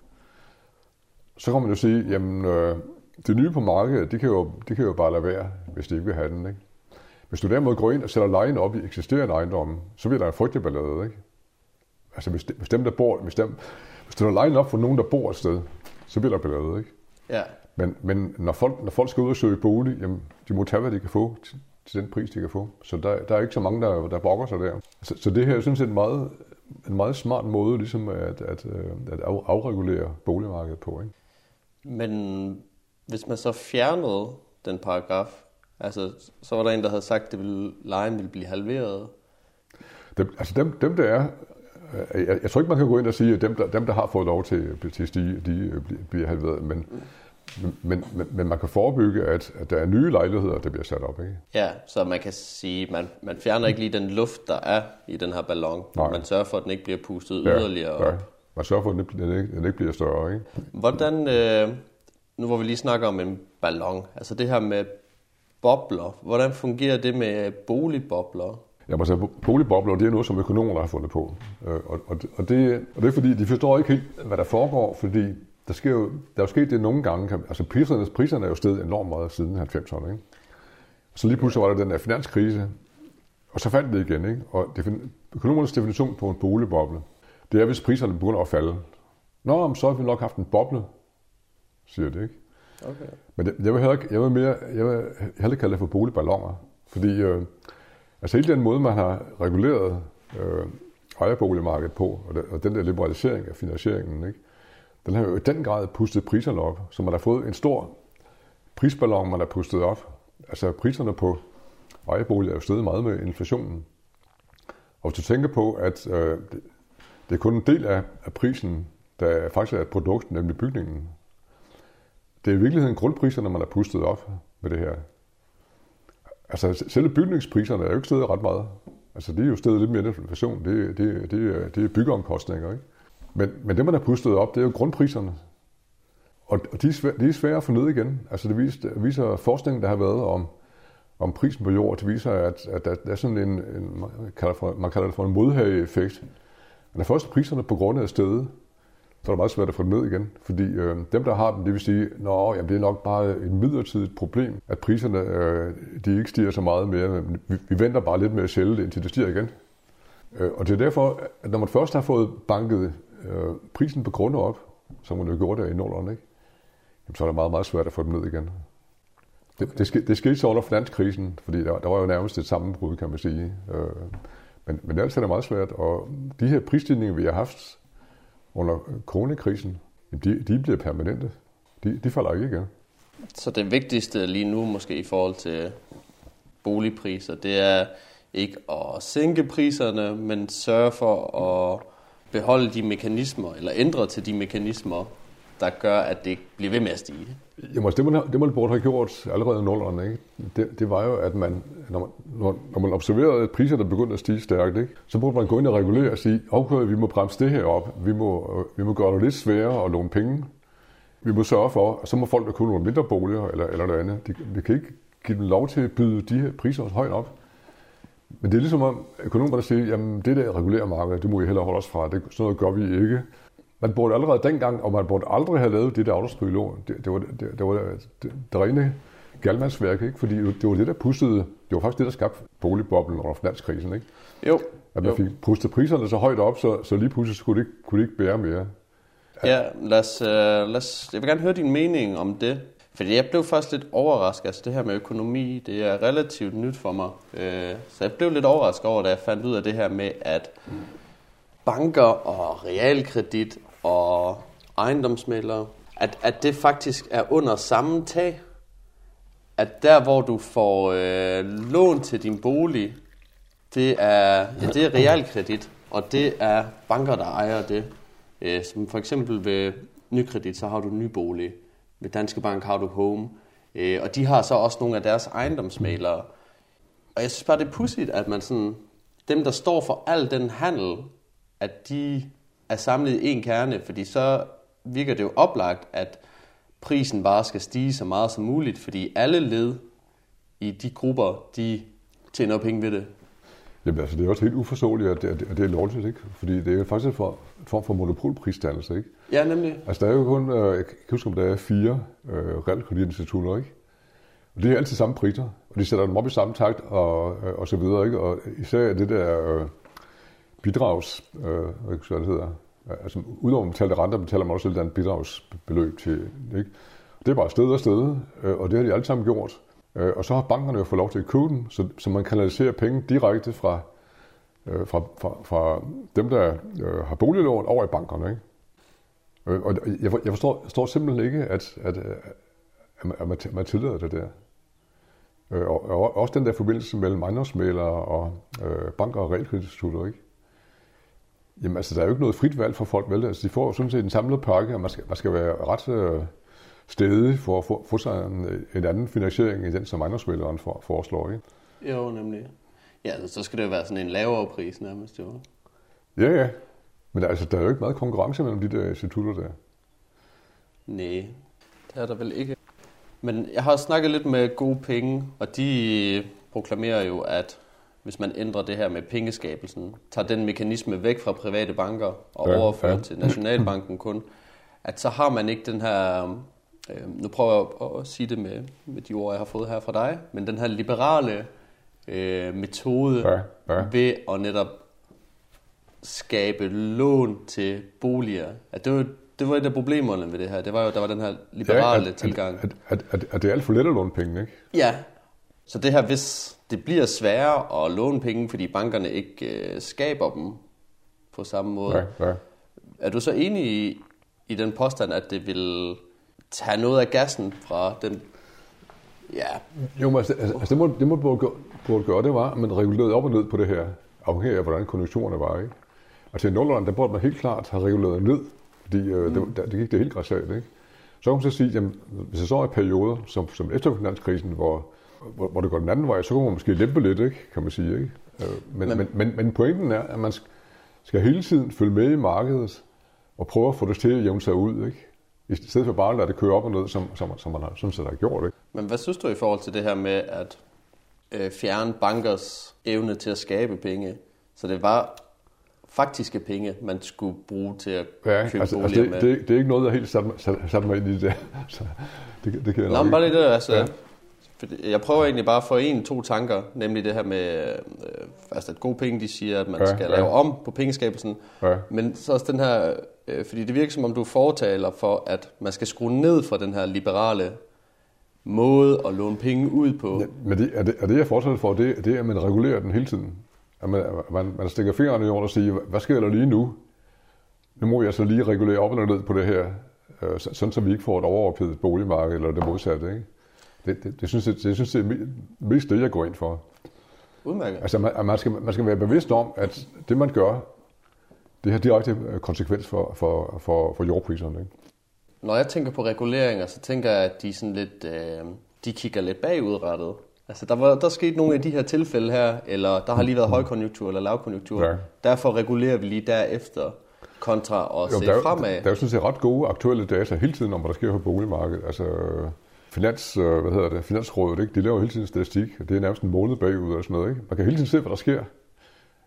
så kan man jo sige, jamen øh, det nye på markedet, det kan, jo, det kan jo bare lade være, hvis de ikke vil have den. Ikke? Hvis du derimod går ind og sætter lejen op i eksisterende ejendomme, så bliver der en frygtelig ballade. Ikke? Altså hvis, hvis dem, der bor, hvis dem, hvis du line op for nogen, der bor et sted, så bliver der ballade, ikke? Ja. Men, men når, folk, når folk skal ud og søge bolig, jamen, de må tage, hvad de kan få til, den pris, de kan få. Så der, der er ikke så mange, der, der brokker sig der. Så, så det her er sådan set en meget, en meget smart måde ligesom at, at, øh, at afregulere boligmarkedet på. Ikke? Men hvis man så fjernede den paragraf, Altså, så var der en, der havde sagt, at lejen ville blive halveret. Dem, altså dem, dem der er, øh, jeg, jeg tror ikke, man kan gå ind og sige, at dem, der, dem, der har fået lov til, til at stige, de øh, bliver halveret, men, men, men, men man kan forebygge, at, at der er nye lejligheder, der bliver sat op. Ikke? Ja, så man kan sige, man, man fjerner ikke lige den luft, der er i den her ballon. Nej. Man sørger for, at den ikke bliver pustet ja, yderligere op. Ja. Man sørger for, at den ikke, den ikke bliver større. Ikke? Hvordan, øh, nu hvor vi lige snakker om en ballon, altså det her med bobler, hvordan fungerer det med boligbobler? Ja, altså boligbobler, det er noget, som økonomer har fundet på. Øh, og, og, og, det, og det er fordi, de forstår ikke helt, hvad der foregår, fordi der, sker jo, der er jo sket det nogle gange. Altså priserne, priserne er jo steget enormt meget siden 90'erne. Ikke? Så lige pludselig var der den der finanskrise, og så faldt det igen. Ikke? Og økonomernes definition på en boligboble, det er, hvis priserne begynder at falde. Nå, så har vi nok haft en boble, siger det, ikke? Okay. Men det, jeg vil heller, jeg vil mere, jeg vil heller kalde det for boligballoner, fordi øh, altså hele den måde, man har reguleret øh, ejerboligmarkedet på, og, det, og den der liberalisering af finansieringen, ikke? Den har jo i den grad pustet priserne op, så man har fået en stor prisballon, man har pustet op. Altså priserne på ejerboliger er jo steget meget med inflationen. Og hvis du tænker på, at øh, det er kun en del af, af prisen, der faktisk er et produkt, nemlig bygningen. Det er i virkeligheden grundpriserne, man har pustet op med det her. Altså selve bygningspriserne er jo ikke steget ret meget. Altså de er jo steget lidt mere end inflation. Det, det, det, det er byggeomkostninger, ikke? Men, men det, man har pustet op, det er jo grundpriserne. Og, og de, er svære, de er svære at få ned igen. Altså det viser, viser forskningen, der har været om, om prisen på jord, det viser, at, at der, der er sådan en, en man, kalder for, man kalder det for en modhageeffekt. Når først priserne på grund af stedet, så er det meget svært at få dem ned igen. Fordi øh, dem, der har dem, det vil sige, at det er nok bare et midlertidigt problem, at priserne øh, de ikke stiger så meget mere. Vi, vi venter bare lidt med at sælge det, indtil det stiger igen. Øh, og det er derfor, at når man først har fået banket øh, prisen på grunde op, som man jo gjorde der i Nordland, ikke? Jamen, så er det meget, meget svært at få dem ned igen. Det, okay. det, ske, det skete så under finanskrisen, fordi der, der var jo nærmest et sammenbrud, kan man sige. Øh, men, men ellers er det meget svært, og de her prisstigninger, vi har haft under coronakrisen, de, de bliver permanente. De, de falder ikke igen. Så det vigtigste lige nu måske i forhold til boligpriser, det er ikke at sænke priserne, men sørge for at beholde de mekanismer, eller ændre til de mekanismer, der gør, at det bliver ved med at stige? Jamen, altså, det, man, det man burde have gjort allerede i nullerne, ikke? Det, det var jo, at man, når man, når, når man observerede, at priserne begyndte at stige stærkt, ikke? så burde man gå ind og regulere og sige, okay, vi må bremse det her op, vi må, øh, vi må gøre det lidt sværere at låne penge, vi må sørge for, at så må folk, der kunne nogle mindre boliger eller, eller noget andet, de, vi kan ikke give dem lov til at byde de her priser højt op. Men det er ligesom om økonomerne siger, jamen det der regulerer markedet, det må I hellere holde os fra. Det, sådan noget gør vi ikke. Man burde allerede dengang, og man burde aldrig have lavet det der autostrygelån. Det, det, var, det, det var det, det, det rene galmandsværk, ikke? fordi det var det, der pustede, det var faktisk det, der skabte boligboblen under finanskrisen. Ikke? Jo. At man jo. fik pustet priserne så højt op, så, så lige pludselig skulle det, kunne det ikke bære mere. Ja, lad os, uh, lad os, jeg vil gerne høre din mening om det. Fordi jeg blev faktisk lidt overrasket. Altså det her med økonomi, det er relativt nyt for mig. Øh, så jeg blev lidt overrasket over, da jeg fandt ud af det her med, at banker og realkredit og ejendomsmælere, at, at det faktisk er under samme tag. At der, hvor du får øh, lån til din bolig, det er, ja, det er realkredit, og det er banker, der ejer det. Øh, som for eksempel ved nykredit, så har du nybolig. Ved Danske Bank har du Home. Øh, og de har så også nogle af deres ejendomsmalere. Og jeg synes bare, det er pudsigt, at man sådan, dem, der står for al den handel, at de er samlet i en kerne, fordi så virker det jo oplagt, at prisen bare skal stige så meget som muligt, fordi alle led i de grupper, de tjener penge ved det. Jamen altså, det er også helt uforståeligt, at det, at det er lovligt, ikke? Fordi det er faktisk en form for monopolprisdannelse, ikke? Ja, nemlig. Altså, der er jo kun, øh, jeg kan huske, om der er fire øh, realkreditinstitutter, ikke? Og det er altid samme priser, og de sætter dem op i samme takt, og, øh, og så videre, ikke? Og især det der øh, bidrags, øh, hvad skal det hedder, altså udover at betale renter, betaler man også et bidragsbeløb til, ikke? Det er bare sted og sted, øh, og det har de alle sammen gjort. Øh, og så har bankerne jo fået lov til at købe dem, så, så man kanaliserer penge direkte fra, øh, fra, fra, fra dem, der øh, har boliglån over i bankerne. Ikke? Øh, og jeg, jeg forstår, forstår simpelthen ikke, at, at, at, at man, man tillader det der. Øh, og, og også den der forbindelse mellem ejendomsmælere og øh, banker og realkreditinstitutter, ikke? Jamen altså, der er jo ikke noget frit valg for folk, vel? Altså, de får sådan set en samlet pakke, og man skal, man skal være ret øh, stedig for at få, få sig en, en anden finansiering i den, som ejendomsmæleren for, foreslår, ikke? Jo, nemlig. Ja, så skal det jo være sådan en lavere pris nærmest, jo. Ja, ja. Men altså, der er jo ikke meget konkurrence mellem de der institutter der. Nej, det er der vel ikke. Men jeg har snakket lidt med gode penge, og de proklamerer jo, at hvis man ændrer det her med pengeskabelsen, tager den mekanisme væk fra private banker og ja, overfører ja. til Nationalbanken kun, at så har man ikke den her, øh, nu prøver jeg at sige det med, med de ord, jeg har fået her fra dig, men den her liberale øh, metode ja, ja. ved at netop skabe lån til boliger. At det var det var et af problemerne ved det her. Det var jo, der var den her liberale ja, at, tilgang. At, at, at, at det er alt for let at låne penge, ikke? Ja. Så det her, hvis det bliver sværere at låne penge, fordi bankerne ikke øh, skaber dem på samme måde. Ja, ja. Er du så enig i, i den påstand, at det vil tage noget af gassen fra den... Ja. Jo, men altså, altså det, må, det må burde, burde gøre, det var, at man regulerede op og ned på det her, afhængig af, hvordan konjunkturerne var, ikke? Altså i Nordland, der burde man helt klart have reguleret ned fordi øh, mm. det, det gik det helt græsat, ikke? Så kan man så sige, jamen, hvis der så er perioder, som, som efter finanskrisen, hvor, hvor, hvor det går den anden vej, så kan man måske lempe lidt, ikke? kan man sige. Ikke? Øh, men, men, men, men, men pointen er, at man skal hele tiden følge med i markedet og prøve at få det til at jævne sig ud. Ikke? I stedet for bare at lade det køre op og ned, som, som, som man har, sådan set har gjort. Ikke? Men hvad synes du i forhold til det her med at øh, fjerne bankers evne til at skabe penge? Så det var faktiske penge, man skulle bruge til at ja, købe altså, altså det, med. Det, det er ikke noget, der helt sat mig ind i det. (laughs) Så det, det kan jeg Nå, bare lige det, altså. Ja. Jeg prøver egentlig bare at få en, to tanker, nemlig det her med, øh, altså at gode penge, de siger, at man ja, skal ja. lave om på pengeskabelsen, ja. men så også den her, øh, fordi det virker som om du fortaler for, at man skal skrue ned fra den her liberale måde at låne penge ud på. Ja, men det, er, det, er det, jeg fortaler for, det, det er, at man regulerer den hele tiden at man, man, man stikker fingrene i jorden og siger, hvad sker der lige nu? Nu må jeg så lige regulere op og ned på det her, øh, sådan så vi ikke får et overophedet boligmarked eller det modsatte. Ikke? Det, det, det, synes jeg, det synes jeg er mest det, jeg går ind for. Udmærket. Altså, man, man, skal, man skal være bevidst om, at det, man gør, det har direkte konsekvens for, for, for, for jordpriserne. Ikke? Når jeg tænker på reguleringer, så tænker jeg, at de, sådan lidt, øh, de kigger lidt bagudrettet. Altså, der, var, der skete nogle af de her tilfælde her, eller der har lige været højkonjunktur eller lavkonjunktur. Ja. Derfor regulerer vi lige derefter kontra at jo, se der, fremad. Der, der er jo sådan set ret gode aktuelle data hele tiden om, hvad der sker på boligmarkedet. Altså, Finans, øh, hvad hedder det, Finansrådet, ikke? de laver hele tiden statistik. Det er nærmest en måned bagud og sådan noget. Ikke? Man kan hele tiden se, hvad der sker.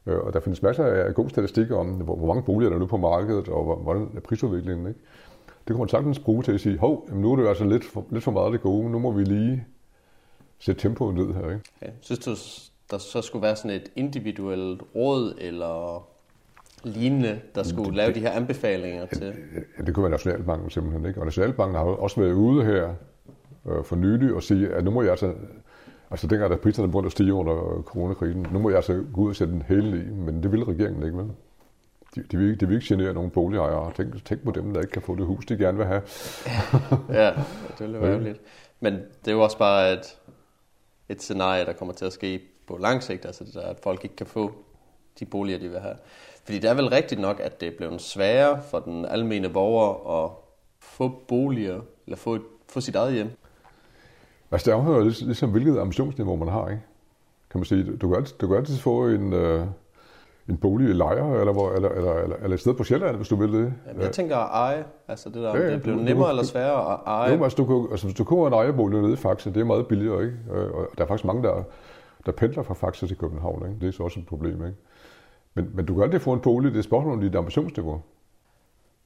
Øh, og der findes masser af gode statistikker om, hvor, mange boliger der er nu på markedet, og hvordan er prisudviklingen. Ikke? Det kan man sagtens bruge til at sige, hov, nu er det altså lidt for, lidt for meget det gode, nu må vi lige sætte tempoet ned her. Ikke? Okay. Synes du, der så skulle være sådan et individuelt råd eller lignende, der skulle det, lave de her anbefalinger til? Ja, det kunne være Nationalbanken simpelthen. Ikke? Og Nationalbanken har også været ude her øh, for nylig og sige, at nu må jeg altså, altså dengang der priserne begyndte at stige under coronakrisen, nu må jeg altså gå ud og sætte en hæle i, men det vil regeringen ikke, vel? De, de, vil, de vil ikke genere nogen boligejere. Tænk, tænk på dem, der ikke kan få det hus, de gerne vil have. (laughs) ja, det vil være lidt. Men det er jo også bare, at et scenarie, der kommer til at ske på lang sigt, altså det der, at folk ikke kan få de boliger, de vil have. Fordi det er vel rigtigt nok, at det er blevet sværere for den almene borger at få boliger, eller få, et, få sit eget hjem. Altså det afhører ligesom, hvilket ambitionsniveau man har, ikke? Kan man sige. Du kan altid, du kan altid få en, øh, en bolig i lejre, eller, hvor, eller, eller, eller, eller et sted på Sjælland, hvis du vil det. Jamen, jeg tænker at eje, altså det der, ja, det er blevet nemmere du, eller sværere at eje. Jo, altså, du, kan, altså, hvis du kommer en ejerbolig nede i Faxe, det er meget billigere, ikke? Og der er faktisk mange, der, der pendler fra Faxe til København, ikke? Det er så også et problem, ikke? Men, men du kan altid få en bolig, det er spørgsmål om dit ambitionsniveau.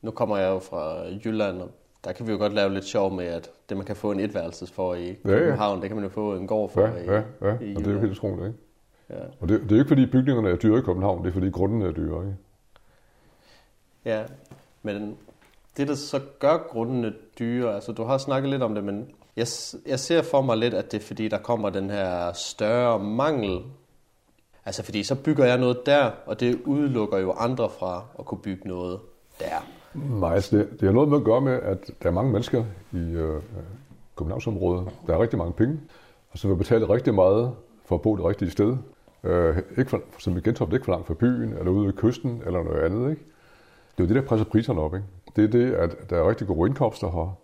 Nu kommer jeg jo fra Jylland, og der kan vi jo godt lave lidt sjov med, at det man kan få en etværelses for i København, ja, ja. det kan man jo få en gård for ja, i, ja, ja. i og det er jo helt utroligt, ikke? Ja. Og det, det er jo ikke fordi bygningerne er dyre i København, det er fordi grunden er dyre. Ikke? Ja, men det der så gør grundene dyre, altså du har snakket lidt om det, men jeg, jeg ser for mig lidt, at det er fordi, der kommer den her større mangel. Altså fordi så bygger jeg noget der, og det udelukker jo andre fra at kunne bygge noget der. Nej, altså det, det har noget med at gøre med, at der er mange mennesker i øh, Københavnsområdet. Der er rigtig mange penge. og så vil betale rigtig meget for at bo det rigtige sted. Øh, ikke for, som i Gentofte, ikke for langt fra byen, eller ude ved kysten, eller noget andet. Ikke? Det er jo det, der presser priserne op. Ikke? Det er det, at der er rigtig gode indkomster her,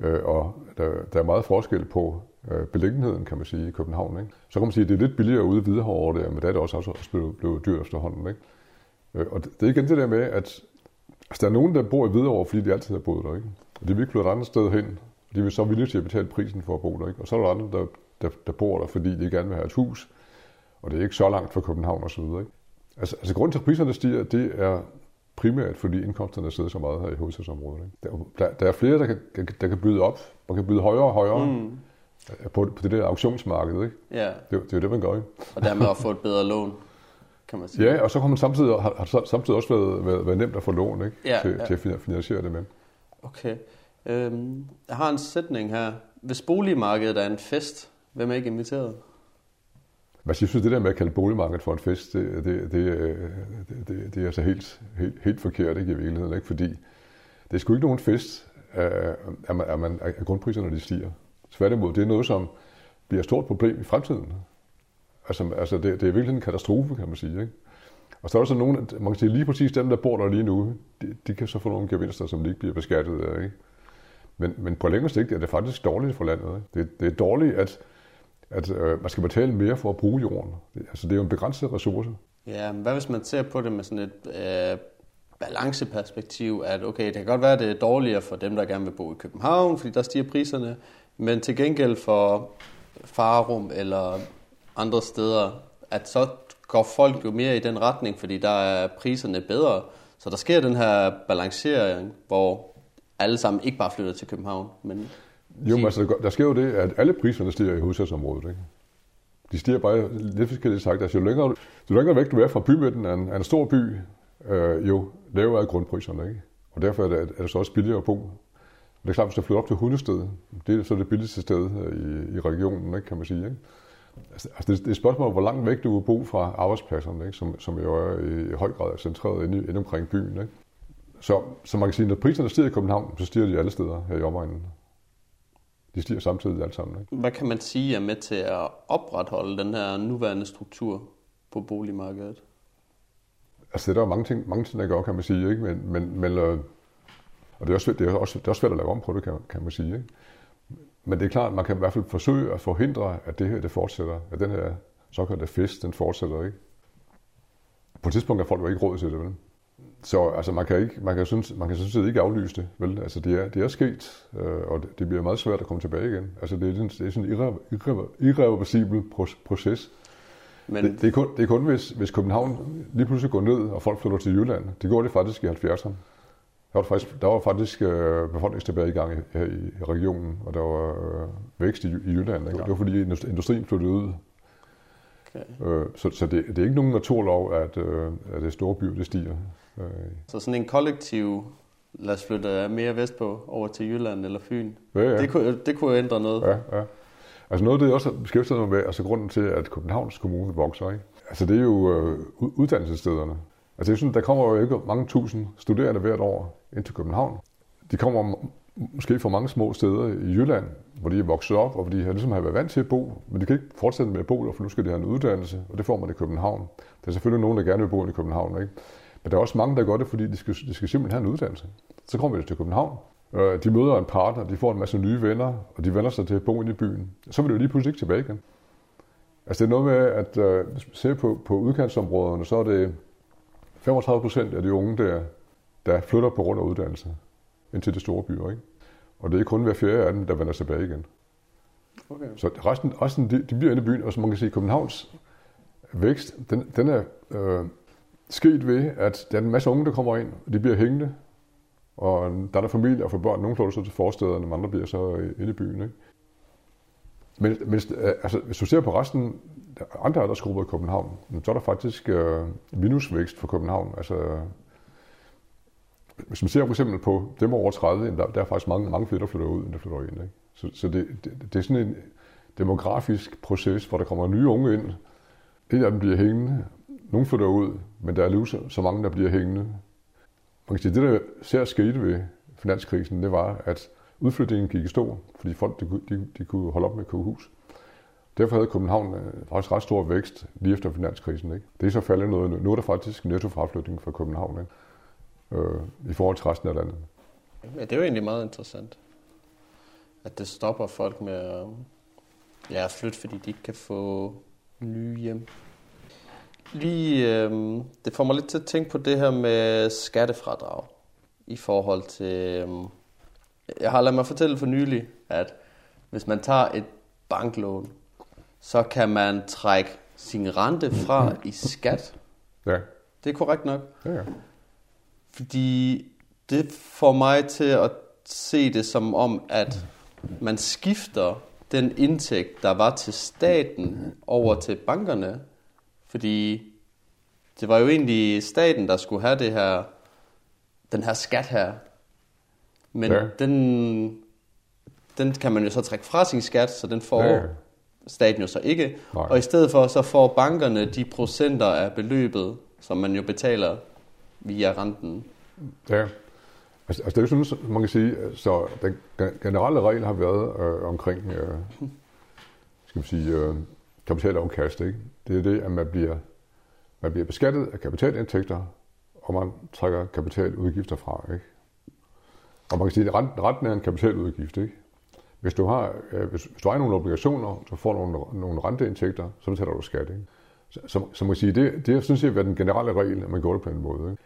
øh, og der, der er meget forskel på øh, beliggenheden, kan man sige, i København. Ikke? Så kan man sige, at det er lidt billigere ude i over der, men der er det også, altså, også blevet, blevet dyrt efterhånden. Ikke? Øh, og det, det er igen det der med, at altså, der er nogen, der bor i Hvidovre, fordi de altid har boet der. Ikke? Og de vil ikke flytte et andet sted hen, og de vil så villige til at betale prisen for at bo der. Ikke? Og så er der andre, der, der, der bor der, fordi de gerne vil have et hus, og det er ikke så langt fra København osv. Ikke? Altså, altså grunden til, at priserne stiger, det er primært fordi indkomsterne sidder så meget her i hovedstadsområdet. Ikke? Der, der, der er flere, der kan, der kan byde op, og kan byde højere og højere mm. på, på det der auktionsmarked. Ikke? Ja. Det, det er jo det, man gør. Ikke? Og dermed at få et bedre lån, kan man sige. Ja, og så har man samtidig, har, har samtidig også været, været, været nemt at få lån ikke? Ja, til, ja. til at finansiere det med. Okay. Øhm, jeg har en sætning her. Hvis boligmarkedet er en fest, hvem er ikke inviteret? Men jeg synes, det der med at kalde boligmarkedet for en fest, det, det, det, det, det, det er altså helt, helt, helt forkert ikke, i virkeligheden. Ikke? Fordi det er sgu ikke nogen fest, at, man, at, man, at grundpriserne de stiger. Tværtimod, det er noget, som bliver et stort problem i fremtiden. Altså, altså det, det er virkelig en katastrofe, kan man sige. Ikke? Og så er der så nogen, man kan sige lige præcis dem, der bor der lige nu, de, de kan så få nogle gevinster, som de ikke bliver beskattet af. Ikke? Men, men på længere sigt er det faktisk dårligt for landet. Ikke? Det, det er dårligt, at, at øh, man skal betale mere for at bruge jorden. Det, altså, det er jo en begrænset ressource. Ja, men hvad hvis man ser på det med sådan et øh, balanceperspektiv, at okay, det kan godt være, at det er dårligere for dem, der gerne vil bo i København, fordi der stiger priserne, men til gengæld for Farum eller andre steder, at så går folk jo mere i den retning, fordi der er priserne bedre. Så der sker den her balancering, hvor alle sammen ikke bare flytter til København, men Jo, men altså, der sker jo det, at alle priserne stiger i hovedstadsområdet. Ikke? De stiger bare lidt forskelligt sagt. Altså, jo længere, jo længere væk du er fra bymidten af en, af en stor by, øh, jo lavere er grundpriserne. Ikke? Og derfor er det, er det så også billigere at bo. Det er klart, hvis du flytter op til Hundested, det er så det billigste sted i, i regionen, ikke, kan man sige. Ikke? Altså, det, det er et spørgsmål hvor langt væk du vil bo fra arbejdspladserne, ikke? Som, som jo er i, høj grad centreret inde, inde omkring byen. Ikke? Så, så man kan sige, at når priserne stiger i København, så stiger de alle steder her i omegnen. De stiger samtidig alt sammen. Ikke? hvad kan man sige er med til at opretholde den her nuværende struktur på boligmarkedet? Altså, det er der mange ting, mange ting, der gør, kan man sige. Ikke? Men, men, men, øh, og det er, også, det, er også, det er også svært at lave om på det, kan, kan man sige. Ikke? Men det er klart, at man kan i hvert fald forsøge at forhindre, at det her det fortsætter. At den her såkaldte fest, den fortsætter. Ikke? På et tidspunkt er folk jo ikke råd til det, vel? Så altså, man kan, ikke, man kan, synes, man kan sådan set ikke aflyse det, vel? Altså, det er, det er sket, øh, og det, bliver meget svært at komme tilbage igen. Altså, det er sådan, det er sådan en irre, irre, irreversibel proces. Men... Det, det, er kun, det er kun hvis, hvis København lige pludselig går ned, og folk flytter til Jylland. Det gjorde det faktisk i 70'erne. Der var faktisk, der var faktisk øh, befolkningstilbagegang her i, regionen, og der var øh, vækst i, i Jylland. Ikke? Det var fordi industrien flyttede ud. Okay. Øh, så så det, det er ikke nogen naturlov, at, øh, at det store byer det stiger. Øh. Så sådan en kollektiv, lad os flytte mere vestpå over til Jylland eller Fyn, Ja, ja. det, kunne, det kunne ændre noget. Ja, ja. Altså noget af det, jeg også beskæftiget mig med, altså grunden til, at Københavns Kommune vokser, ikke? Altså det er jo øh, ud- uddannelsesstederne. Altså det synes, der kommer jo ikke mange tusind studerende hvert år ind til København. De kommer måske fra mange små steder i Jylland, hvor de er vokset op, og hvor de har ligesom har været vant til at bo, men de kan ikke fortsætte med at bo der, for nu skal de have en uddannelse, og det får man i København. Der er selvfølgelig nogen, der gerne vil bo i København, ikke? Men der er også mange, der gør det, fordi de skal, de skal simpelthen have en uddannelse. Så kommer de til København, øh, de møder en partner, de får en masse nye venner, og de vender sig til at bo inde i byen. Så vil de jo lige pludselig ikke tilbage igen. Altså det er noget med, at øh, hvis man ser på, på udkantsområderne, så er det 35 procent af de unge, der, der flytter på grund af uddannelse ind til de store byer. Ikke? Og det er kun hver fjerde af dem, der vender tilbage igen. Okay. Så resten, resten de, de bliver inde i byen, og som man kan sige, Københavns vækst, den, den er øh, sket ved, at der er en masse unge, der kommer ind, og de bliver hængende, og der er der familie og for børn. Nogle flytter så til forstederne, andre bliver så inde i byen. Ikke? Men, men øh, altså, hvis du ser på resten andre aldersgrupper i København, så er der faktisk øh, minusvækst for København. Altså, hvis man ser for eksempel på dem over 30, der, der er faktisk mange, mange flere, der flytter ud, end der flytter ind. Ikke? Så, så det, det, det er sådan en demografisk proces, hvor der kommer nye unge ind. En af dem bliver hængende. Nogle flytter ud, men der er alligevel så, så mange, der bliver hængende. Man kan sige, det der ser skete ved finanskrisen, det var, at udflytningen gik i stå, fordi folk de, kunne- de, de kunne holde op med at købe hus. Derfor havde København øh, faktisk ret stor vækst lige efter finanskrisen. Ikke? Det er så faldet noget nu. Er der faktisk nettofraflytning fra København ikke? Øh, i forhold til resten af landet. Ja, det er jo egentlig meget interessant, at det stopper folk med at ja, flytte, fordi de ikke kan få nye hjem. Lige, øh, det får mig lidt til at tænke på det her med skattefradrag i forhold til... Øh, jeg har ladet mig fortælle for nylig, at hvis man tager et banklån, så kan man trække sin rente fra i skat. Ja. Det er korrekt nok. Ja, ja. Fordi det får mig til at se det som om, at man skifter den indtægt, der var til staten, over til bankerne. Fordi det var jo egentlig staten, der skulle have det her, den her skat her. Men Ja. den, den kan man jo så trække fra sin skat, så den får Ja. Staten jo så ikke. Nej. Og i stedet for, så får bankerne de procenter af beløbet, som man jo betaler via renten. Ja. Altså, altså det er jo sådan, man kan sige, så den gen- generelle regel har været øh, omkring, øh, skal vi sige, øh, kapitalafkast, ikke? Det er det, at man bliver, man bliver beskattet af kapitalindtægter, og man trækker kapitaludgifter fra, ikke? Og man kan sige, at renten, renten er en kapitaludgift, ikke? Hvis du har, øh, hvis, hvis du har nogle obligationer, så får du nogle, nogle renteindtægter, så betaler du skat, ikke? Så, så, så man kan sige, det, det er sådan set været den generelle regel, at man gjorde det på den måde, ikke?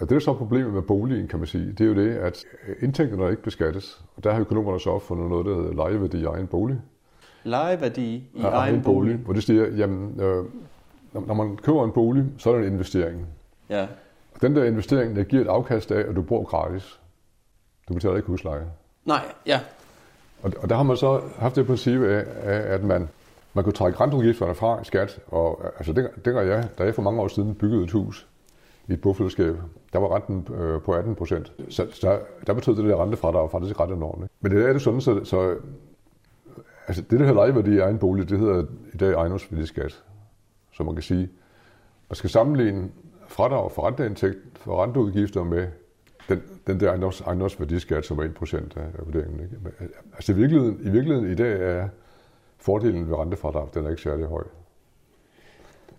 Og det er så problemet med boligen, kan man sige. Det er jo det, at indtægterne ikke beskattes. Og der har økonomerne så opfundet noget, der hedder lejeværdi i egen bolig. Lejeværdi i Af egen bolig. Hvor det siger, jamen, øh, når når man køber en bolig, så er det en investering. Ja. Og den der investering, der giver et afkast af, at du bor gratis. Du betaler ikke husleje. Nej, ja. Og, og der har man så haft det princip af, af at man, man kunne trække renteudgifterne fra i skat. Og altså, det, det gør jeg, da jeg for mange år siden byggede et hus i et bofællesskab, der var renten øh, på 18 procent. Så, så der, der betød det der rentefradrag faktisk ret enormt. Ikke? Men det er det sådan, så, så altså, det, der hedder lejeværdi i egen bolig, det hedder i dag ejendomsværdiskat. Så man kan sige, man skal sammenligne fradrag for renteindtægt, for renteudgifter med den, den der ejendoms, ejendomsværdiskat, som er 1% af, vurderingen. Ikke? Men, altså i virkeligheden, i virkeligheden i dag er fordelen ved rentefradrag, den er ikke særlig høj.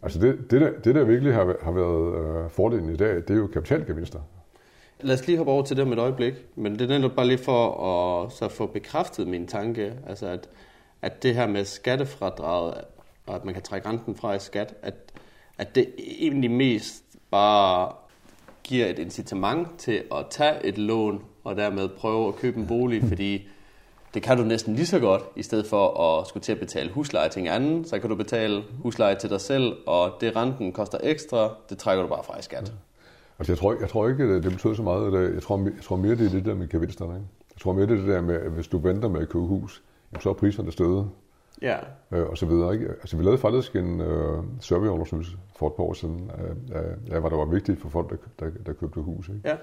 Altså det, det, der, det der virkelig har, har været øh, fordelen i dag, det er jo kapitalgevinster. Lad os lige hoppe over til det om et øjeblik, men det er netop bare lige for at så få bekræftet min tanke, altså at, at det her med skattefradraget, og at man kan trække renten fra i skat, at, at det egentlig mest bare giver et incitament til at tage et lån, og dermed prøve at købe en bolig, (laughs) fordi det kan du næsten lige så godt, i stedet for at skulle til at betale husleje til en anden, så kan du betale husleje til dig selv, og det renten koster ekstra, det trækker du bare fra i skat. Altså jeg tror, jeg tror ikke, det betyder så meget. At jeg, tror, jeg tror mere, det er det der med gevinsterne. Ikke? Jeg tror mere, det er det der med, at hvis du venter med at købe hus, jamen, så er priserne steget. Ja, øh, og så videre. Ikke? Altså, vi lavede faktisk en øh, surveyundersøgelse for et par år siden, af, af, hvad der var vigtigt for folk, der, der, der købte hus. Ikke? ja,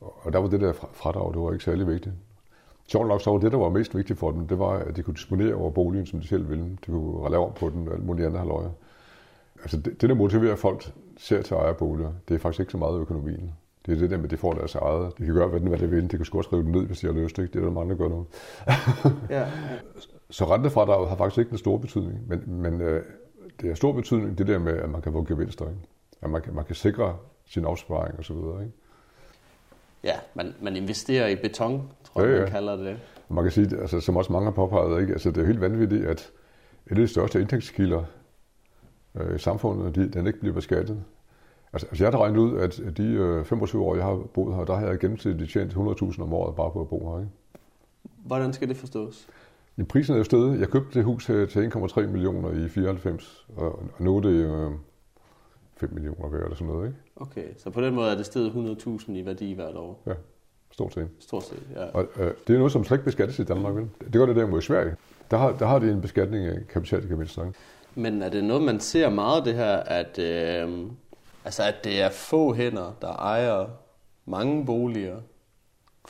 Og, der var det der fra- fradrag, det var ikke særlig vigtigt. Sjovt nok, så var det, der var mest vigtigt for dem, det var, at de kunne disponere over boligen, som de selv ville. De kunne lave om på den og alt muligt andet halvøje. Altså, det, det, der motiverer folk ser til ejerboliger, det er faktisk ikke så meget økonomien. Det er det der med, at de får deres eget. De kan gøre, hvad, de vil. De kan sgu også skrive det ned, hvis de har lyst. Ikke? Det er der mange, der gør nu. ja, (laughs) Så rentefradraget har faktisk ikke en stor betydning, men, men øh, det har stor betydning, det der med, at man kan få gevinster. Ikke? At man kan, man kan sikre sin opsparing og så videre. Ikke? Ja, man, man investerer i beton, tror jeg, Ja, man ja. kalder det. Og man kan sige, altså, som også mange har påpeget, ikke? Altså, det er helt vanvittigt, at et af de største indtægtskilder øh, i samfundet, de, den ikke bliver beskattet. Altså, altså jeg har regnet ud, at de øh, 25 år, jeg har boet her, der har jeg gennemsnitligt tjent 100.000 om året bare på at bo her. Ikke? Hvordan skal det forstås? Men prisen er jo stedet. Jeg købte det hus til 1,3 millioner i 94, og, nu er det øh, 5 millioner værd eller sådan noget. Ikke? Okay, så på den måde er det stedet 100.000 i værdi hvert år. Ja, stort set. Stort set, ja. Og øh, det er noget, som slet ikke beskattes i Danmark. Vel? Det gør det derimod i Sverige. Der har, der har de en beskatning af kapitalgevinster. Men er det noget, man ser meget det her, at, øh, altså at det er få hænder, der ejer mange boliger,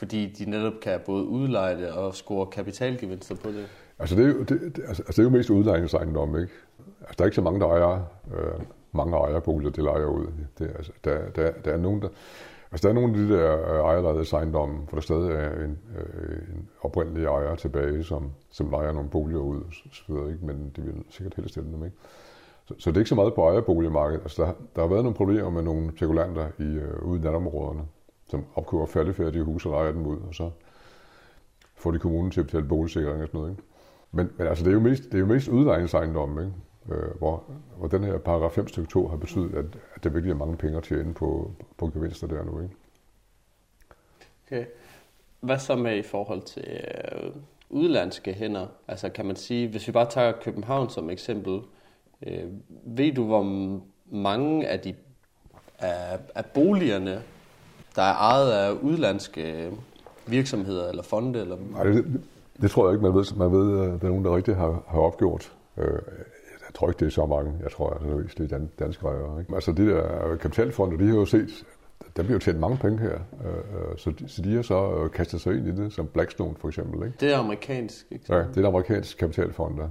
fordi de netop kan både udleje det og score kapitalgevinster på det? Altså det er jo, det, det, altså, altså det er jo mest udlejningsejendom, ikke? Altså der er ikke så mange, der ejer, øh, mange ejerboliger, det lejer ud. Det, altså, der, der, der er nogen, der... Altså, der er nogle af de der ejerlejede ejerlejlighedsejendomme, hvor der stadig er en, øh, en oprindelig ejer tilbage, som, som lejer nogle boliger ud, så videre, ikke? men de vil sikkert helst stille dem. Ikke? Så, så det er ikke så meget på ejerboligmarkedet. Altså, der, der har været nogle problemer med nogle spekulanter i, øh, ude i natområderne, som opkøber færdigfærdige huse og lejer dem ud, og så får de kommunen til at betale boligsikring og sådan noget. Ikke? Men, men altså, det er jo mest, det er jo mest udlejningsejendomme, ikke? Øh, hvor, hvor den her paragraf 5 stykke 2 har betydet, at, at der virkelig er mange penge at tjene på, på gevinster der nu. Ikke? Okay. Hvad så med i forhold til øh, udlandske hænder? Altså kan man sige, hvis vi bare tager København som eksempel, øh, ved du, hvor mange af de af, af boligerne, der er ejet af udlandske virksomheder eller fonde? Eller... Nej, det, det, det tror jeg ikke, man ved. Man ved, at der er nogen, der rigtig har, har opgjort. Øh, jeg tror ikke, det er så mange. Jeg tror, at det er danske ejere. Ikke? Altså, de der kapitalfonder, de har jo set, der bliver jo tjent mange penge her. Øh, så, de, så de har så kastet sig ind i det, som Blackstone for eksempel. Ikke? Det er amerikansk, ikke? Ja, det er amerikansk kapitalfond, der.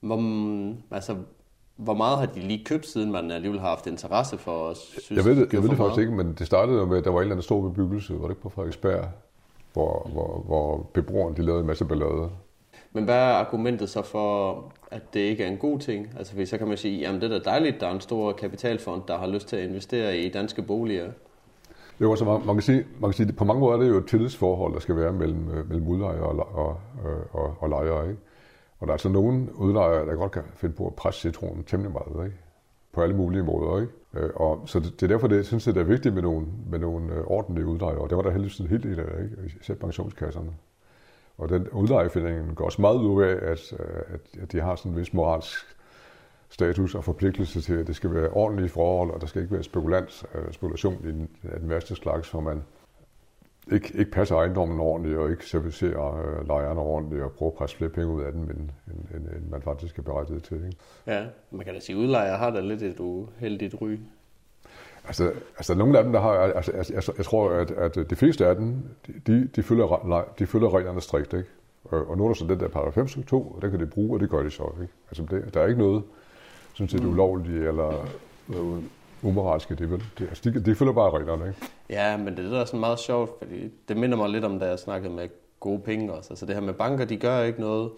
Hvor, altså, hvor meget har de lige købt, siden man alligevel har haft interesse for at synes, Jeg ved det, jeg ved det faktisk ikke, men det startede jo med, at der var en eller anden stor bebyggelse, var det ikke på Frederiksberg, hvor, hvor, hvor beboerne de lavede en masse ballade. Men hvad er argumentet så for, at det ikke er en god ting? Altså, fordi så kan man sige, jamen det er da dejligt, der er en stor kapitalfond, der har lyst til at investere i danske boliger. Jo, altså man, man, kan sige, man kan sige, på mange måder er det jo et tillidsforhold, der skal være mellem, øh, mellem udlejere og, og, og, og lejere. Ikke? Og der er altså nogen udlejere, der godt kan finde på at presse citronen temmelig meget. Ikke? På alle mulige måder. Ikke? Øh, og, så det, det, er derfor, det, jeg synes, det er vigtigt med nogle, med nogle øh, ordentlige udlejere. Og det var der heldigvis en hel del af, ikke? især pensionskasserne. Og den udlejefindingen går også meget ud af, at, øh, at, at de har sådan en vis moralsk status og forpligtelse til, at det skal være ordentlige forhold, og der skal ikke være spekulant, spekulation i den, den værste slags, hvor man ikke, ikke passer ejendommen ordentligt, og ikke servicerer uh, lejerne ordentligt, og prøver at presse flere penge ud af den, end, end, end, end man faktisk er berettiget til. Ikke? Ja, man kan da sige, at udlejer har da lidt et uheldigt ry. Altså, altså nogle af dem, der har, altså, altså, jeg, jeg tror, at, at de fleste af dem, de, de, følger, de følger reglerne strikt, ikke? Og, og nu er der så den der paragraf 5 2, og der kan de bruge, og det gør de så, ikke? Altså, det, der er ikke noget, som set ulovligt eller øh, umoralske, det, vel, det, altså, de, de følger bare reglerne, ikke? Ja, men det er da sådan meget sjovt, fordi det minder mig lidt om, da jeg snakkede med gode penge også. Altså det her med banker, de gør ikke noget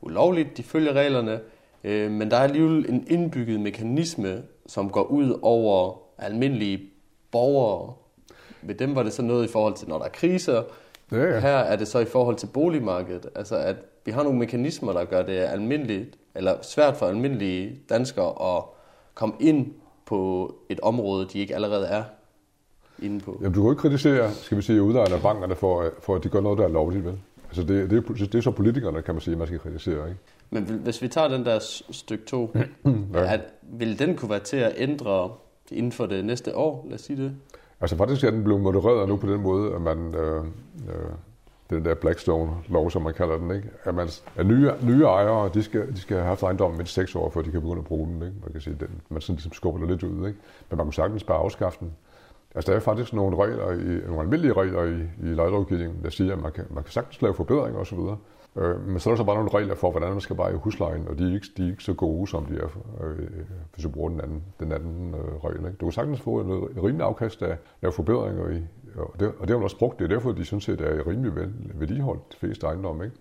ulovligt, de følger reglerne, øh, men der er alligevel en indbygget mekanisme, som går ud over almindelige borgere. Ved dem var det så noget i forhold til, når der er kriser. Ja, ja. Her er det så i forhold til boligmarkedet. Altså at vi har nogle mekanismer, der gør det almindeligt, eller svært for almindelige danskere at komme ind på et område, de ikke allerede er inde på. Jamen, du kan ikke kritisere, skal vi sige, udlejerne af bankerne for, for, at de gør noget, der er lovligt, vel? Altså, det, det, det er så politikerne, kan man sige, man skal kritisere, ikke? Men hvis vi tager den der stykke 2, (clears throat) ja. at, vil den kunne være til at ændre inden for det næste år, lad os sige det? Altså faktisk er den blevet modereret nu på den måde, at man, øh, øh, den der Blackstone-lov, som man kalder den, ikke? at, man, at nye, nye ejere, de skal, de skal have haft ejendommen mindst seks år, før de kan begynde at bruge den. Ikke? Man kan sige, den, man sådan ligesom skubber det lidt ud. Ikke? Men man kunne sagtens bare afskaffe den. Altså der er faktisk nogle regler, i, nogle almindelige regler i, i lejelovgivningen, der siger, at man kan, man kan sagtens lave forbedringer osv., Øh, men så er der så bare nogle regler for, hvordan man skal bare i huslejen, og de er ikke, de er ikke så gode, som de er, øh, hvis du bruger den anden, den anden øh, regel. Ikke? Du kan sagtens få en, en rimelig afkast af lave forbedringer i, og det, og det har man også brugt. Det er derfor, de synes, at det er rimelig vel, vedligeholdt, de fleste ejendomme. Ikke?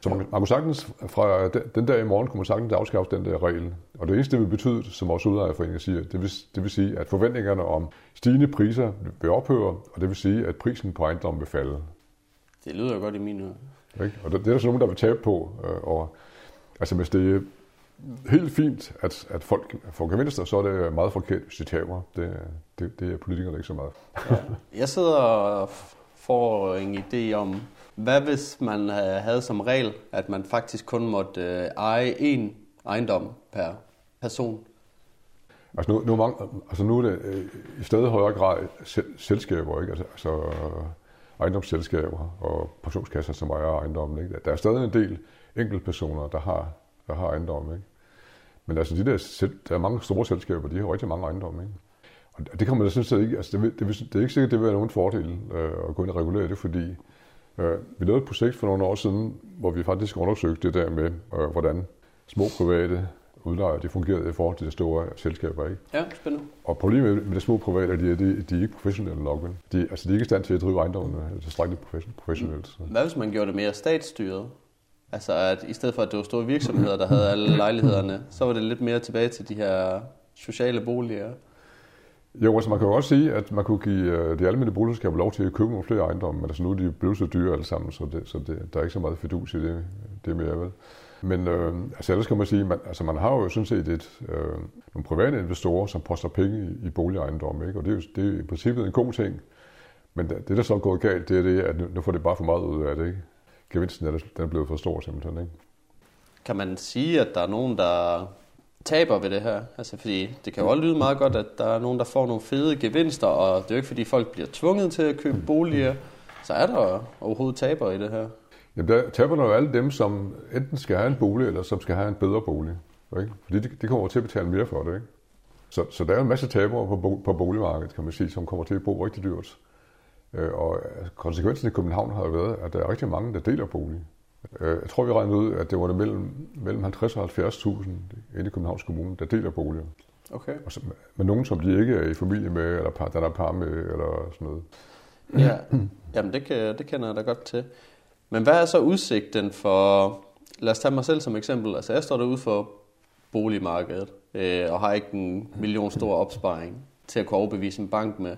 Så man, man kunne sagtens, fra den, den dag i morgen, kunne man sagtens afskaffe den der regel. Og det eneste, det vil betyde, som vores udlejerforening siger, det vil, det vil sige, at forventningerne om stigende priser vil ophøre, og det vil sige, at prisen på ejendommen vil falde. Det lyder godt i mine ører. Ikke? Og det, det er der så nogen, der vil tabe på. Øh, og, altså hvis det helt fint, at, at folk får gevinster, så er det meget forkert, hvis de taber. Det, det, det er politikerne ikke så meget. ja. Jeg sidder og får en idé om, hvad hvis man havde som regel, at man faktisk kun måtte øh, eje én ejendom per person? Altså nu, nu, altså nu er det øh, i stadig højere grad selskaber, ikke? Altså, altså ejendomsselskaber og pensionskasser, som ejer ejendommen. Ikke? Der er stadig en del enkeltpersoner, der har, der har ejendomme. Ikke? Men altså, de der, der er mange store selskaber, de har rigtig mange ejendomme. Ikke? Og det kan man da synes ikke, altså det, det, det, er ikke sikkert, det vil være nogen fordel øh, at gå ind og regulere det, fordi øh, vi lavede et projekt for nogle år siden, hvor vi faktisk undersøgte det der med, øh, hvordan små private udlejere, de fungerede i forhold til de store selskaber. Ikke? Ja, spændende. Og problemet med de små private, de, de, de er ikke professionelle nok. vel? De, altså, de er ikke i stand til at drive ejendommene tilstrækkeligt profession- professionelt. Hvad hvis man gjorde det mere statsstyret? Altså at i stedet for, at det var store virksomheder, der havde alle lejlighederne, så var det lidt mere tilbage til de her sociale boliger. Jo, altså man kan jo også sige, at man kunne give øh, de almindelige boligselskaber lov til at købe nogle flere ejendomme, men altså nu er de blevet så dyre alle sammen, så, det, så det, der er ikke så meget fedus i det, det mere, vel? Men øh, altså ellers kan man sige, man, altså man har jo sådan set et, øh, nogle private investorer, som poster penge i, i boligejendomme, ikke? og det er jo det er i princippet en god ting. Men det, det der så er gået galt, det er det, at nu, nu får det bare for meget ud af det. Ikke? Gevinsten er, den er blevet for stor simpelthen. Ikke? Kan man sige, at der er nogen, der taber ved det her? Altså fordi det kan jo også lyde meget godt, at der er nogen, der får nogle fede gevinster, og det er jo ikke fordi folk bliver tvunget til at købe boliger. Så er der overhovedet taber i det her? Jamen der taberne er jo alle dem, som enten skal have en bolig, eller som skal have en bedre bolig. Ikke? Fordi de, de kommer til at betale mere for det. Ikke? Så, så der er en masse tabere på, på boligmarkedet, kan man sige, som kommer til at bo rigtig dyrt. Øh, og altså, konsekvensen i København har jo været, at der er rigtig mange, der deler bolig. Øh, jeg tror, vi regnede ud, at det var det mellem, mellem 50 og 70.000 inde i Københavns Kommune, der deler boliger. Okay. Og så, med nogen, som de ikke er i familie med, eller par, der er par med, eller sådan noget. Ja, jamen det, kan, det kender jeg da godt til. Men hvad er så udsigten for, lad os tage mig selv som eksempel, altså jeg står derude for boligmarkedet, øh, og har ikke en million stor opsparing til at kunne overbevise en bank med.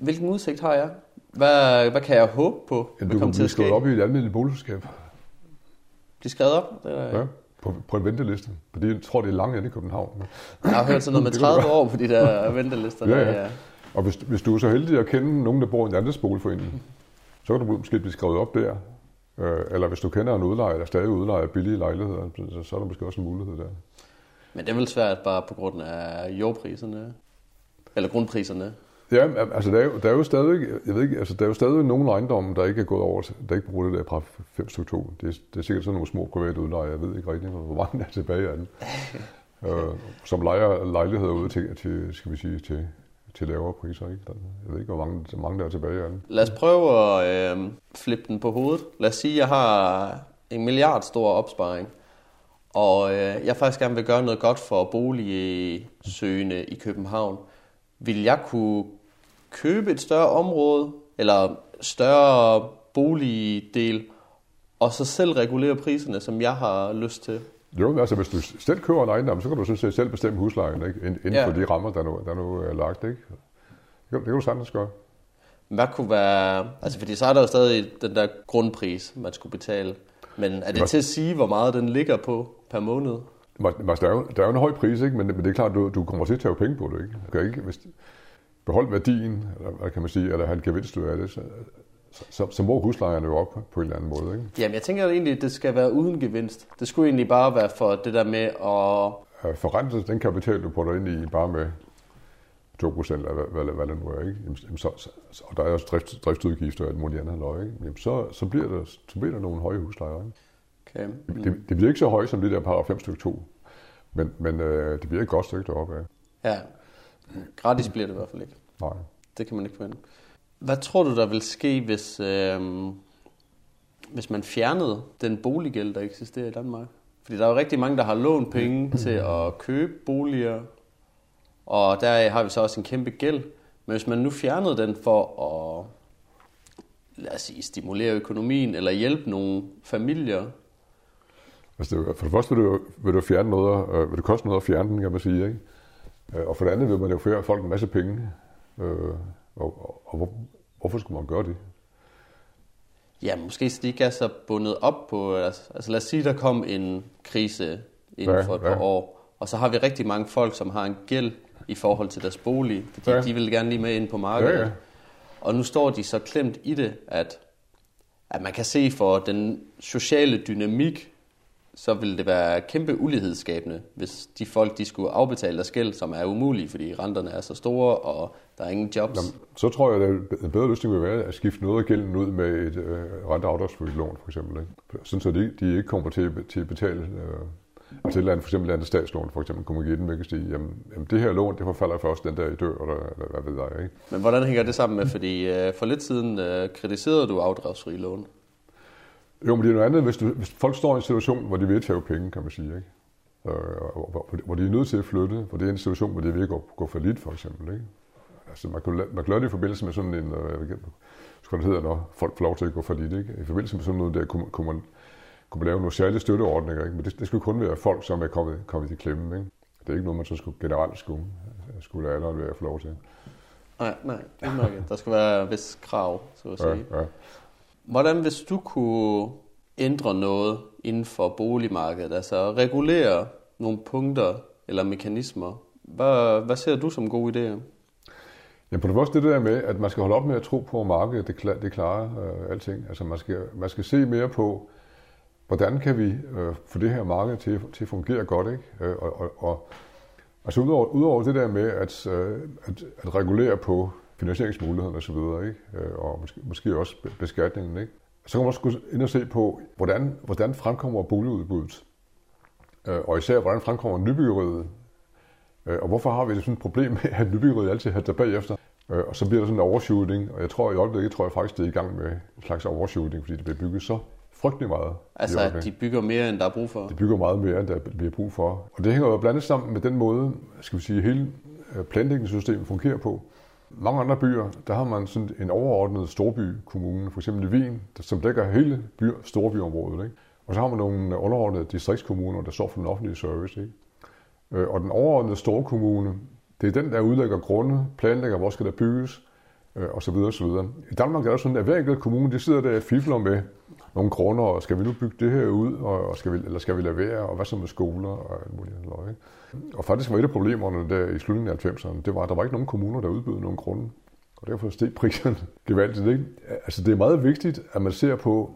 Hvilken udsigt har jeg? Hvad, hvad kan jeg håbe på? Ja, du kan blive slået op i et almindeligt boligselskab. Blive skrevet op? Det er, Ja, på, på en venteliste. Fordi jeg tror, det er langt inde i København. Jeg har hørt sådan noget med (laughs) Det kan du 30 år på de der ventelister. Ja, der, ja. Og hvis, hvis du er så heldig at kende nogen, der bor i en anden boligforening, så kan du måske blive skrevet op der. Øh, Eller hvis du kender en udlejer, der stadig udlejer billige lejligheder, så, så er der måske også en mulighed der. Men det er vel svært bare på grund af jordpriserne, eller grundpriserne. Ja, altså der er, jo, der er jo stadig, jeg ved ikke, altså der er jo stadig nogle ejendomme, der ikke er gået over, der ikke bruger det der fra 5 stykke 2. Det, er, det er sikkert sådan nogle små private udlejere, jeg ved ikke rigtig, hvor mange der er tilbage af den. (laughs) øh, som lejer lejligheder ud til, til, skal vi sige, til, til lavere priser. Ikke? Jeg ved ikke, hvor mange, mange der er tilbage af den. Lad os prøve at øh, flippe den på hovedet. Lad os sige, at jeg har en milliard stor opsparing, og øh, jeg faktisk gerne vil gøre noget godt for boligsøgende i København. Vil jeg kunne købe et større område, eller større boligdel, og så selv regulere priserne, som jeg har lyst til? Jo, altså hvis du selv køber en ejendom, så kan du sådan set selv bestemme huslejen, ikke? Ind- inden Ja. for de rammer, der nu, der nu er lagt. Ikke? Det, kan, det kan du sagtens gøre. Hvad kunne være... Altså, fordi så er der jo stadig den der grundpris, man skulle betale. Men er det var- til at sige, hvor meget den ligger på per måned? Altså, der, er jo, der er jo en høj pris, ikke? Men, men det er klart, du, du kommer til at tage penge på det. Ikke? Du kan ikke hvis, beholde værdien, eller hvad kan man sige, eller have en gevinst ud af det, så, så, så, så må huslejerne jo op på en eller anden måde. Ikke? Jamen, jeg tænker egentlig, at det skal være uden gevinst. Det skulle egentlig bare være for det der med at... Øh, Forrentet den kapital, du putter ind i, bare med 2% eller hvad, hvad, hvad det nu er, ikke? Jamen, så, så, og der er også drift, driftsudgifter og alt muligt andet løg, ikke? Jamen, så, så, bliver der, så bliver der nogle høje huslejer. Ikke? Okay. Det, det, det bliver ikke så højt som det der par 5 stykke 2, men, men øh, det bliver et godt stykke deroppe af. Ja. Gratis bliver det i hvert fald ikke. Nej. Det kan man ikke forvente. Hvad tror du, der vil ske, hvis, øh, hvis man fjernede den boliggæld, der eksisterer i Danmark? Fordi der er jo rigtig mange, der har lånt penge til at købe boliger, og der har vi så også en kæmpe gæld. Men hvis man nu fjernede den for at lad os sige, stimulere økonomien eller hjælpe nogle familier, Altså, det, for det første vil du, vil du fjerne noget, øh, vil det koste noget at fjerne den, kan man sige, ikke? Øh, Og for det andet vil man jo føre folk en masse penge. Øh, og, og, hvor, hvorfor skulle man gøre det? Ja, måske så de ikke er så bundet op på... Altså, altså lad os sige, der kom en krise inden Ja, for et par ja. år, og så har vi rigtig mange folk, som har en gæld i forhold til deres bolig, fordi Ja. de vil gerne lige med ind på markedet. Ja, ja. Og nu står de så klemt i det, at, at man kan se for den sociale dynamik, så vil det være kæmpe ulighedsskabende, hvis de folk de skulle afbetale deres gæld, som er umulige, fordi renterne er så store, og der er ingen jobs. Jamen, så tror jeg, at en bedre løsning vil være at skifte noget af gælden ud med et øh, renteafdragsfrit lån, for eksempel. Ikke? Sådan så de, de ikke kommer til, at- til at betale øh, altså et eller andet, for eksempel et andet statslån, for eksempel, kunne man give den, man kan sige, jamen, jamen, det her lån, det forfalder først den dag, I dør, eller, eller hvad ved jeg, ikke? Men hvordan hænger det sammen med, fordi øh, for lidt siden øh, kritiserede du afdragsfri lån. Jo, men det er noget andet, hvis, du, hvis folk står i en situation, hvor de vil tjene penge, kan man sige, ikke? øh, hvor, hvor de er nødt til at flytte, hvor det er en situation, hvor det vil gå, gå for lidt, for eksempel. Ikke? Altså, man kan, man kan det i forbindelse med sådan en, øh, jeg ved ikke, hvad det hedder, når folk får lov til at gå for lidt. Ikke? I forbindelse med sådan noget der, kunne, kunne man, kunne man lave nogle særlige støtteordninger, ikke? men det, det skulle kun være folk, som er kommet, kommet i klemme. Ikke? Det er ikke noget, man så skulle, generelt skulle, skulle lade andre være få lov til. Nej, nej, udmærket. Der skal være vis krav, så at sige. Ja, ja. Hvordan hvis du kunne ændre noget inden for boligmarkedet, altså regulere nogle punkter eller mekanismer, hvad, hvad ser du som gode idéer? Ja, på det første det der med, at man skal holde op med at tro på, at markedet det, klar, det klarer øh, alting. Altså man skal, man skal se mere på, hvordan kan vi øh, få det her marked til, til at fungere godt, ikke? Øh, og, og, og altså udover, udover det der med at, øh, at, at regulere på finansieringsmulighederne osv., ikke? Øh, og måske, måske også beskatningen, ikke? så kan man også ind og se på, hvordan, hvordan fremkommer boligudbuddet, øh, og især hvordan fremkommer nybyggeriet, øh, og hvorfor har vi sådan et problem med, at nybyggeriet altid halter bagefter, og så bliver der sådan en overshooting, og jeg tror i øjeblikket, tror jeg faktisk, det er i gang med en slags overshooting, fordi det bliver bygget så frygtelig meget. Altså, at de bygger mere, end der er brug for? De bygger meget mere, end der bliver brug for. Og det hænger jo blandt andet sammen med den måde, skal vi sige, hele planlægningssystemet fungerer på. Mange andre byer, der har man sådan en overordnet storbykommune, for eksempel i Wien, som dækker hele by, storbyområdet. Ikke? Og så har man nogle underordnede distriktskommuner, der står for den offentlige service. Ikke? Øh, og den overordnede storkommune, det er den, der udlægger grunde, planlægger, hvor skal der bygges, øh, og så videre, så videre. I Danmark er det sådan, at hver enkelt kommune, de sidder der og fifler med nogle kroner, og skal vi nu bygge det her ud, og skal vi, eller skal vi lade være, og hvad så med skoler og alt muligt. Ikke? Og faktisk var et af problemerne der i slutningen af 90'erne, det var, at der var ikke nogen kommuner, der udbød nogen grunde. Og derfor steg priserne (laughs) gevaldigt. Ikke? Altså det er meget vigtigt, at man ser på,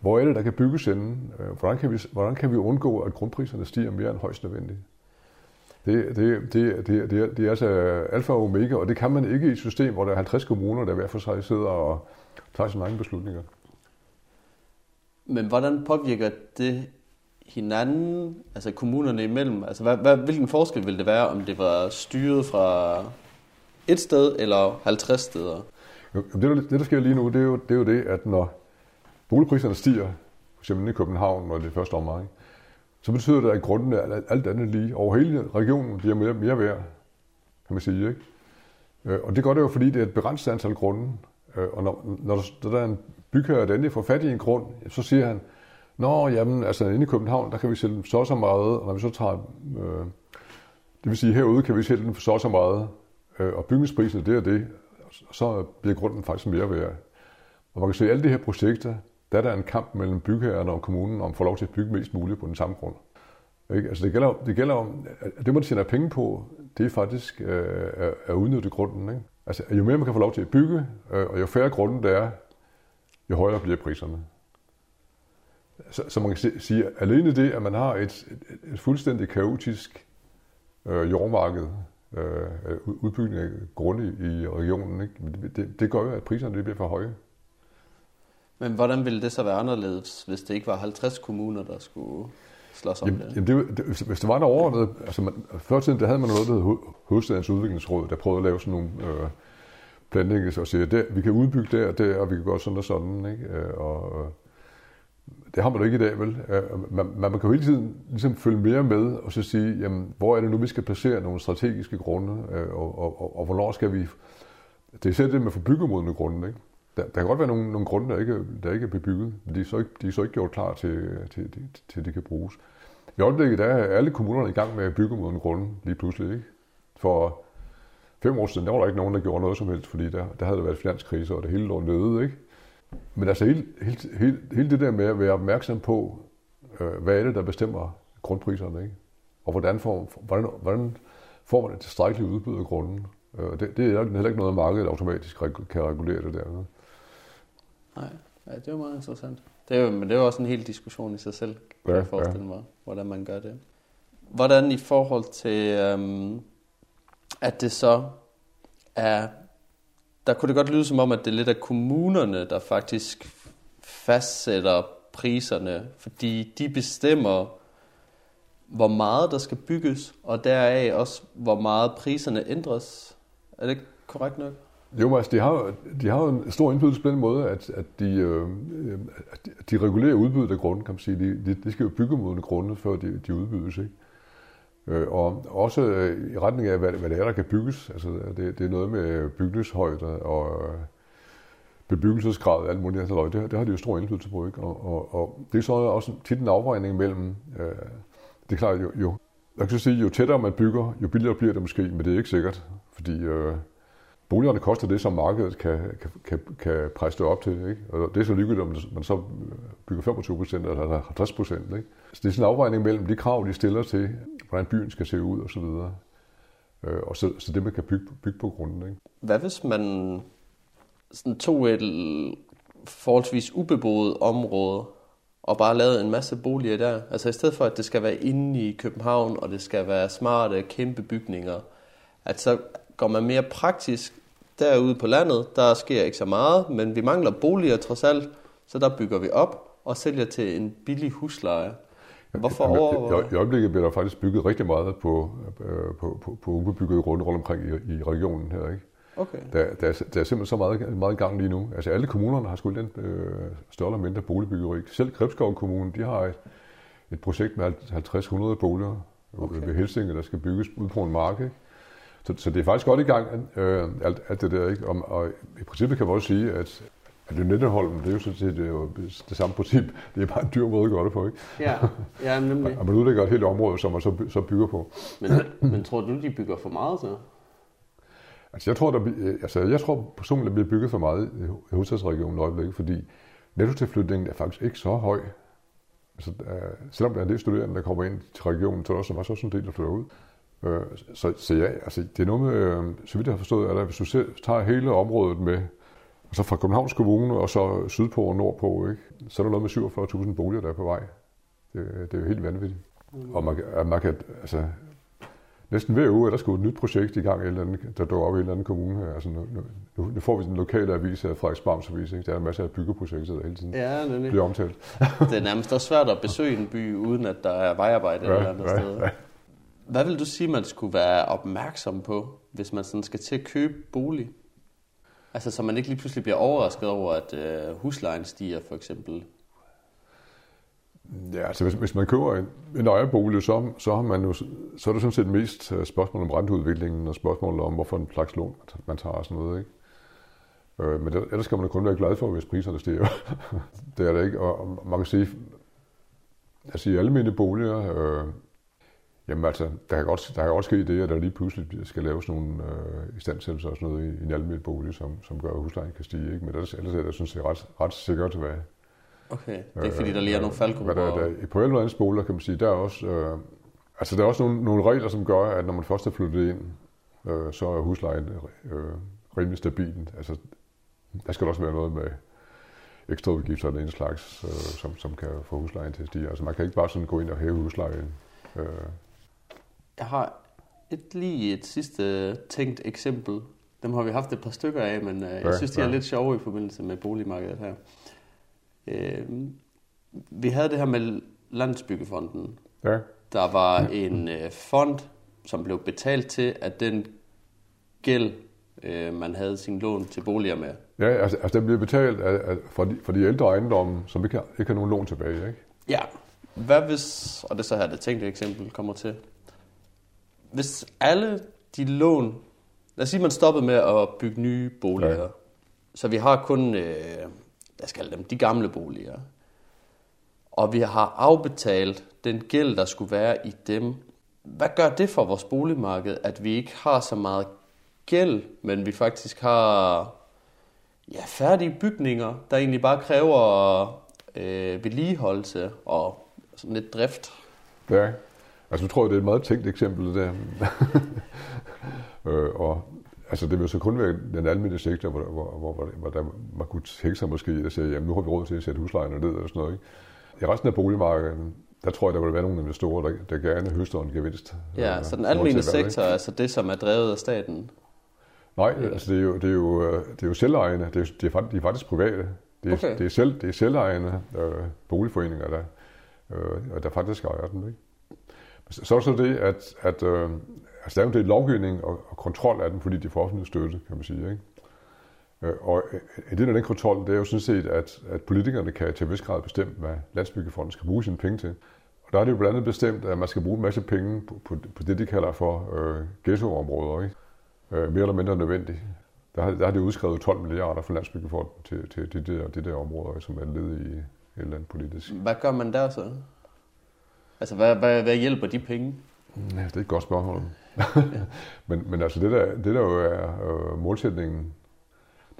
hvor er det, der kan bygges inden? Øh, hvordan kan vi, hvordan kan vi undgå, at grundpriserne stiger mere end højst nødvendigt? Det, det, det, det, det, er, det er altså alfa og omega, og det kan man ikke i et system, hvor der er 50 kommuner, der hver for sig sidder og tager sine egne beslutninger. Men hvordan påvirker det hinanden, altså kommunerne imellem? Altså, hvad, hvad, hvilken forskel ville det være, om det var styret fra et sted eller 50 steder? Jo, det, det, der sker lige nu, det er, jo, det er jo det, at når boligpriserne stiger, f.eks. i København, når det er første omgang, så betyder det, at grunden er alt andet lige over hele regionen bliver mere, mere værd, kan man sige. Ikke? Øh, og det gør det jo, fordi det er et begrænset antal grunde. Øh, og når, når der er en bygherre, der endelig får fat i en grund, så siger han, Nå, jamen, altså inde i København, der kan vi sælge dem så så meget, og når vi så tager, øh, det vil sige herude kan vi sælge dem for så så meget, øh, og bygningsprisen det og det, så bliver grunden faktisk mere værd. Og man kan se, at alle de her projekter, der er der en kamp mellem bygherrerne og kommunen om at få lov til at bygge mest muligt på den samme grund. Ikke? Altså det gælder, det gælder om, at det man tjener penge på, det er faktisk øh, at udnytte grunden. Ikke? Altså jo mere man kan få lov til at bygge, øh, og jo færre grunden der er, jo højere bliver priserne. Så, så man kan sige, at alene det, at man har et, et, et fuldstændig kaotisk øh, jordmarked, øh, øh udbygning af grunde i, i regionen, ikke? Det, det, det gør jo, at priserne det bliver for høje. Men hvordan ville det så være anderledes, hvis det ikke var 50 kommuner, der skulle slås om jamen, det? Jamen det, det hvis det var der overordnet, altså man, før tiden, der havde man noget, der hed Hovedstadens Udviklingsråd, der prøvede at lave sådan nogle øh, planlægninger og sige, at vi kan udbygge der og der, og vi kan gøre sådan og sådan, ikke? Øh, og, det har man jo ikke i dag, vel? Man, man kan jo hele tiden ligesom følge mere med og så sige, jamen, hvor er det nu, vi skal placere nogle strategiske grunde, øh, og, og, og, og hvornår skal vi... Det er selv det med forbyggemodende grunde, ikke? Der, der kan godt være nogle, nogle grunde, der ikke, der ikke er bebygget, men de er, så ikke, de er så ikke gjort klar til, til, til, til det kan bruges. I øjeblikket der er alle kommunerne i gang med at bygge mod en grunde lige pludselig. Ikke? For fem år siden, der var der ikke nogen, der gjorde noget som helst, fordi der, der havde der været finanskrise, og det hele lå nede. Ikke? Men altså hele, hele, hele, hele det der med at være opmærksom på, øh, hvad er det, der bestemmer grundpriserne, ikke? og hvordan får, hvordan, hvordan får man et tilstrækkeligt udbud af grunden. Øh, det, det er heller ikke noget, markedet automatisk kan regulere det der. Ikke? Nej, ja, det er jo meget interessant. Det er jo, men det er jo også en hel diskussion i sig selv, kan ja, jeg forestille ja. mig, hvordan man gør det. Hvordan i forhold til, øhm, at det så er der kunne det godt lyde som om, at det er lidt af kommunerne, der faktisk fastsætter priserne, fordi de bestemmer, hvor meget der skal bygges, og deraf også, hvor meget priserne ændres. Er det korrekt nok? Jo, altså, de har, de har en stor indflydelse på den måde, at, at, de, øh, øh at de regulerer udbuddet af grunden, kan man sige. De, de, de skal jo bygge mod en grunde, før de, de udbydes, ikke? Øh, og også øh, i retning af, hvad, hvad det er, der kan bygges. Altså, det, det er noget med bygningshøjde og øh, bebyggelsesgrad og alt muligt. Altså, det, det har de jo stor indflydelse på. Ikke? Og, og, og det er så også tit en afvejning mellem, øh, det er klart jo, jo, jeg kan sige, jo tættere man bygger, jo billigere bliver det måske, men det er ikke sikkert, fordi øh, boligerne koster det, som markedet kan, kan, kan, kan presse det op til. Ikke? Og det er så ligegyldigt, om man så bygger 25 procent eller 50 procent. Så det er sådan en afvejning mellem de krav, de stiller til, hvordan byen skal se ud osv. Og, øh, og så, så det, man kan bygge, bygge på grunden. Ikke? Hvad hvis man sådan tog et forholdsvis ubeboet område, og bare lavede en masse boliger der. Altså i stedet for, at det skal være inde i København, og det skal være smarte, kæmpe bygninger, at så går man mere praktisk derude på landet. Der sker ikke så meget, men vi mangler boliger trods alt, så der bygger vi op og sælger til en billig husleje. Hvorfor over... I, øjeblikket bliver der faktisk bygget rigtig meget på, øh, på, på, på ubebygget rundt, rundt omkring i, i regionen her. Ikke? Okay. Der, der, er, der er simpelthen så meget, meget gang lige nu. Altså alle kommunerne har sgu den øh, større eller mindre boligbyggeri. Selv Gribskov Kommune, de har et, et projekt med 50-100 boliger okay. ved Helsinge, der skal bygges ud på en mark. Ikke? Så, så det er faktisk godt i gang, øh, alt, alt det der. Ikke? Og, og i princippet kan man også sige, at at det Netteholm, det er jo sådan set det, er jo det samme princip. (laughs) Det er bare en dyr måde at gøre det på, ikke? Ja, ja nemlig. og man udlægger et helt område, som man så, så bygger på. Men, men tror du, de bygger for meget så? Altså jeg tror, der, altså jeg tror personligt, der bliver bygget for meget i hovedstadsregionen i øjeblikket, fordi nettotilflytningen er faktisk ikke så høj. Altså, uh, selvom der er en del studerende, der kommer ind til regionen, så er der også, også en del, der flytter ud. Uh, så, så ja, altså, det er noget med, uh, så vidt jeg har forstået, at hvis du selv tager hele området med, altså fra Københavns Kommune og så sydpå og nordpå, ikke, så er der noget med 47.000 boliger, der er på vej. Det, det er jo helt vanvittigt. Mm. Og man, man kan, altså, næsten hver uge er der sgu et nyt projekt i gang, eller andet, der dukker op i en eller anden kommune. Altså, nu, nu, nu får vi den lokale avis af Frederiksbams Avis. Ikke? Der er masse af byggeprojekter, der hele tiden ja, bliver omtalt. det er nærmest også svært at besøge en by, uden at der er vejarbejde ja, eller andet ja, sted. Ja. Hvad vil du sige, man skulle være opmærksom på, hvis man sådan skal til at købe bolig? Altså, så man ikke lige pludselig bliver overrasket over, at øh, huslejen stiger, for eksempel. Ja, altså hvis, hvis man køber en, en ejerbolig, så, så, har man jo, så er det sådan set mest øh, spørgsmål om renteudviklingen og spørgsmål om, hvorfor en slags lån man tager og sådan noget. Ikke? Øh, men det, ellers skal man jo kun være glad for, hvis priserne stiger. (laughs) det er det ikke. Og, og man kan sige, altså i almindelige boliger, øh, jamen altså, der kan, godt, der kan godt ske det, at der lige pludselig skal laves nogle øh, istandsættelser og sådan noget i, i en almindelig bolig, som, som gør, at huslejen kan stige. Ikke? Men ellers, ellers er det, synes jeg, ret, ret sikkert, hvad, Okay, det er fordi, der lige er nogle faldgrupper. Der, der, på alle andre skoler kan man sige, der er også, øh, altså der er også nogle, nogle regler, som gør, at når man først er flyttet ind, øh, så er huslejen øh, rimelig stabil. Altså, der skal også være noget med ekstra udgifter af den slags, øh, som, som kan få huslejen til at stige. Altså man kan ikke bare sådan gå ind og hæve huslejen. Øh. Jeg har et lige et sidste tænkt eksempel. Dem har vi haft et par stykker af, men øh, jeg synes, de er lidt sjove i forbindelse med boligmarkedet her. Øh, vi havde det her med Landsbyggefonden. Ja. Der var en øh, fond, som blev betalt til, at den gæld, øh, man havde sin lån til boliger med. Ja, altså, altså den blev betalt af, af, for, de, for de ældre ejendomme, som ikke har, ikke har nogen lån tilbage, ikke? Ja. Hvad hvis, og det så her det tænkte eksempel kommer til, hvis alle de lån, lad os sige, man stoppede med at bygge nye boliger, ja. så vi har kun øh, lad os kalde dem, de gamle boliger. Og vi har afbetalt den gæld, der skulle være i dem. Hvad gør det for vores boligmarked, at vi ikke har så meget gæld, men vi faktisk har ja, færdige bygninger, der egentlig bare kræver øh, vedligeholdelse og sådan lidt drift? Ja, altså du tror jeg, det er et meget tænkt eksempel, det der. (laughs) øh, og Altså det vil så kun være den almindelige sektor, hvor, hvor, hvor, hvor, der, man kunne tænke sig måske at sige, jamen nu har vi råd til at sætte huslejerne ned eller sådan noget. Ikke? I resten af boligmarkedet, der tror jeg, der vil være nogle investorer, der, der gerne høster en gevinst. Ja, øh, så den almindelige sektor er altså det, som er drevet af staten? Nej, altså det er jo, det er jo, øh, det er jo selvejende, det er, det er, de er faktisk private. Det er, okay. det er, selv, det er selvejende øh, boligforeninger, der, øh, der faktisk ejer den. Ikke? Så er det så det, at, at, øh, Altså der er jo det lovgivning og, og kontrol af den, fordi de får offentlig støtte, kan man sige. Ikke? Øh, og øh, en del af den kontrol, det er jo sådan set, at, at politikerne kan til vis grad bestemme, hvad Landsbyggefonden skal bruge sine penge til. Og der er det jo blandt andet bestemt, at man skal bruge en masse penge på, på, på det, de kalder for øh, ghettoområder, ikke? Øh, mere eller mindre nødvendigt. Der har, der har de udskrevet 12 milliarder for landsbyggefonden til, til de, der, de der områder, som er led i et eller andet politisk. Hvad gør man der så? Altså, hvad, hvad, hvad hjælper de penge? Ja, det er et godt spørgsmål. (laughs) men, men altså, det der, det der jo er øh, målsætningen,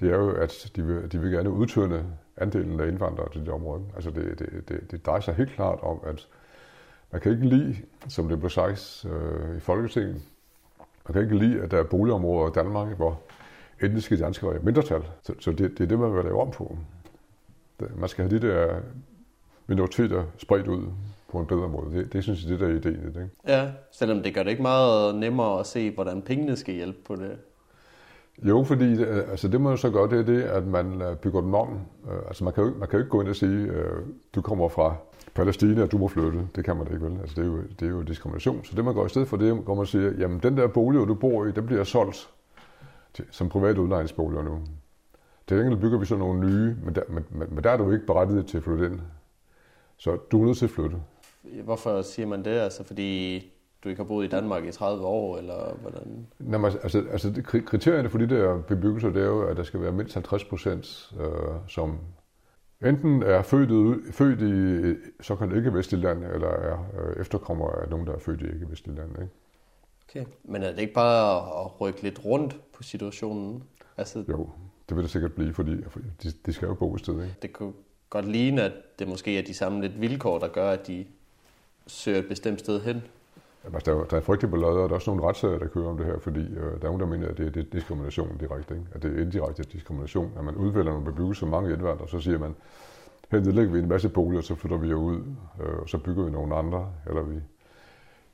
det er jo, at de vil, de vil gerne udtønde andelen af indvandrere til det område. Altså, det, det, det, det drejer sig helt klart om, at man kan ikke lide, som det blev sagt øh, i Folketinget, man kan ikke lide, at der er boligområder i Danmark, hvor etniske danskere er mindretal. Så, så det, det er det, man vil lave om på. Man skal have de der minoriteter spredt ud på en bedre måde. Det, det synes jeg, det der er ideen i det. Ikke? Ja, selvom det gør det ikke meget nemmere at se, hvordan pengene skal hjælpe på det. Jo, fordi det, altså det man så gøre, det er det, at man øh, bygger den om. Øh, altså man kan jo, man kan jo ikke gå ind og sige, øh, du kommer fra Palæstina, og du må flytte. Det kan man da ikke, vel? Altså det er, jo, det er jo diskrimination. Så det man går i stedet for det, går man og siger, jamen den der bolig, du bor i, den bliver solgt til, som private udlejningsboliger nu. Til gengæld bygger vi så nogle nye, men der, men, men der er du ikke berettiget til at flytte ind. Så du er nødt til at flytte. Hvorfor siger man det? Altså fordi du ikke har boet i Danmark i 30 år, eller hvordan? Jamen, altså, altså det, kriterierne for de der bebyggelser, det er jo, at der skal være mindst 50 procent, øh, som enten er født, født i såkaldt ikke-vestligt land, eller er øh, efterkommer af nogen, der er født i ikke-vestligt land. Ikke? Okay, men er det ikke bare at rykke lidt rundt på situationen? Altså, jo, det vil det sikkert blive, fordi de, de skal jo bo et sted. Ikke? Det kunne godt ligne, at det måske er de samme lidt vilkår, der gør, at de søger et bestemt sted hen. Jamen, altså, der, er, der er frygtelig ballade, og der er også nogle retssager, der kører om det her, fordi øh, der er nogen, der mener, at det, det er diskrimination direkte. Ikke? At det er indirekte diskrimination. At man udvælger nogle bebyggelser, mange indvandrere, så siger man, her nedlægger vi en masse boliger, så flytter vi jo ud, øh, og så bygger vi nogle andre, eller vi,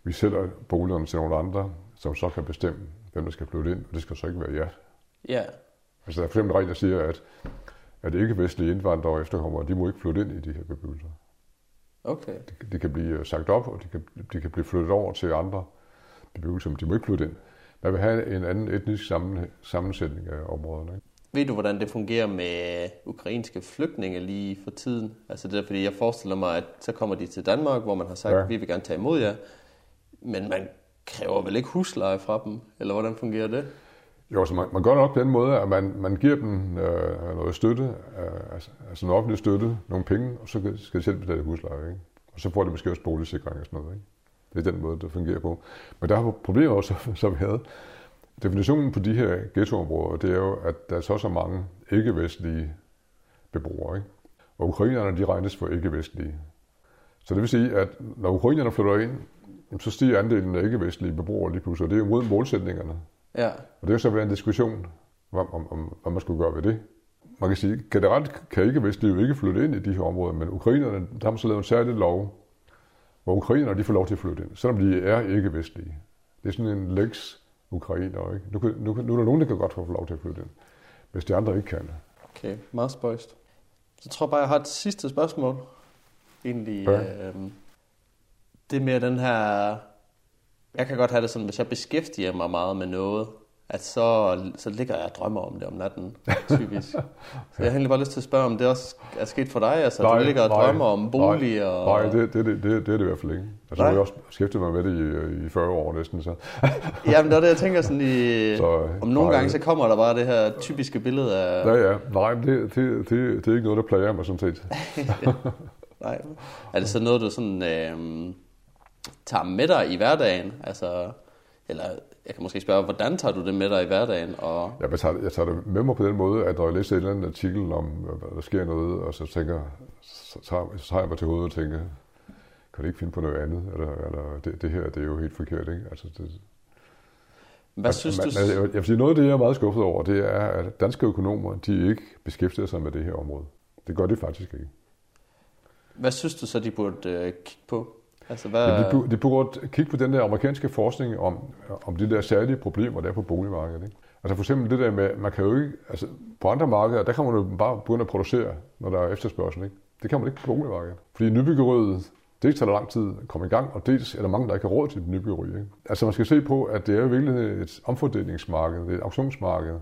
vi sælger boligerne til nogle andre, som så kan bestemme, hvem der skal flytte ind, og det skal så ikke være ja. Ja. Altså der er for eksempel regler, der siger, at, at ikke-vestlige indvandrere og efterkommere, de må ikke flytte ind i de her bebyggelser. Okay. De, de kan blive øh, sagt op, og de kan, de kan blive flyttet over til andre bebyggelser, men de må ikke flytte ind. Man vil have en anden etnisk sammen, sammensætning af områderne. Ikke? Ved du, hvordan det fungerer med ukrainske flygtninge lige for tiden? Altså det er, fordi jeg forestiller mig, at så kommer de til Danmark, hvor man har sagt, ja. vi vil gerne tage imod jer. Men man kræver vel ikke husleje fra dem, eller hvordan fungerer det? Jo, så man, man gør nok på den måde, at man, man giver dem øh, noget støtte, øh, altså, altså en offentlig støtte, nogle penge, og så skal de selv betale husleje. Ikke? Og så får de måske også boligsikring og sådan noget. Ikke? Det er den måde, det fungerer på. Men der har problemer også, (laughs) som vi havde. Definitionen på de her ghettoområder, det er jo, at der er så så mange ikke-vestlige beboere. Ikke? Og ukrainerne, de regnes for ikke-vestlige. Så det vil sige, at når ukrainerne flytter ind, så stiger andelen af ikke-vestlige beboere lige pludselig, og det er jo mod målsætningerne. Ja. Og det er så været en diskussion, om, om, om, hvad man skulle gøre ved det. Man kan sige, generelt kan ikke-vestlige jo ikke flytte ind i de her områder, men ukrainerne, der har man så lavet en særlig lov, hvor ukrainerne de får lov til at flytte ind, selvom de er ikke-vestlige. Det er sådan en lex ukrainer, ikke? Nu, nu, nu er der nogen, der kan godt få lov til at flytte ind, hvis de andre ikke kan. Okay, meget spøjst. Så tror jeg bare, jeg har et sidste spørgsmål. Egentlig, ja. øh, det med den her... Jeg kan godt have det sådan, hvis jeg beskæftiger mig meget med noget, at så, så ligger jeg og drømmer om det om natten, typisk. så jeg har egentlig bare lyst til at spørge, om det også er sket for dig, altså nej, du ligger og drømmer om bolig nej, og... Nej, det, det, det, det, det er det i hvert fald ikke. Altså, nej. jeg har også beskæftiget mig med det i, i 40 år næsten, så... (laughs) Jamen, det er det, jeg tænker sådan i... (laughs) Så, om nogle nej, gange, så kommer der bare det her typiske billede af... Ja, ja. Nej, det, det, det, det er ikke noget, der plager mig sådan set. (laughs) nej. Er det så noget, du sådan... Øh, tager med dig i hverdagen? Altså, eller jeg kan måske spørge, hvordan tager du det med dig i hverdagen? Og... Ja, jeg, tager, jeg tager det med mig på den måde, at når jeg læser en eller anden artikel om, hvad der sker noget, og så tænker så tager, så tager jeg mig til hovedet og tænker, kan du ikke finde på noget andet? Eller, eller det, det her, det er jo helt forkert, ikke? Altså, det, hvad synes man, du? Jeg vil sige, noget af det, jeg er meget skuffet over, det er, at danske økonomer, de ikke beskæftiger sig med det her område. Det gør de faktisk ikke. Hvad synes du så, de burde øh, kigge på? Altså, hvad... ja, det burde, de burde kigge på den der amerikanske forskning om, om de der særlige problemer, der er på boligmarkedet. Ikke? Altså for eksempel det der med, man kan jo ikke, altså på andre markeder, der kan man jo bare begynde at producere, når der er efterspørgsel. Ikke? Det kan man ikke på boligmarkedet. Fordi nybyggeriet, dels tager det lang tid at komme i gang, og dels er der mange, der ikke har råd til et nybyggeri. Ikke? Altså man skal se på, at det er jo virkelig et omfordelingsmarked, det er et auktionsmarked,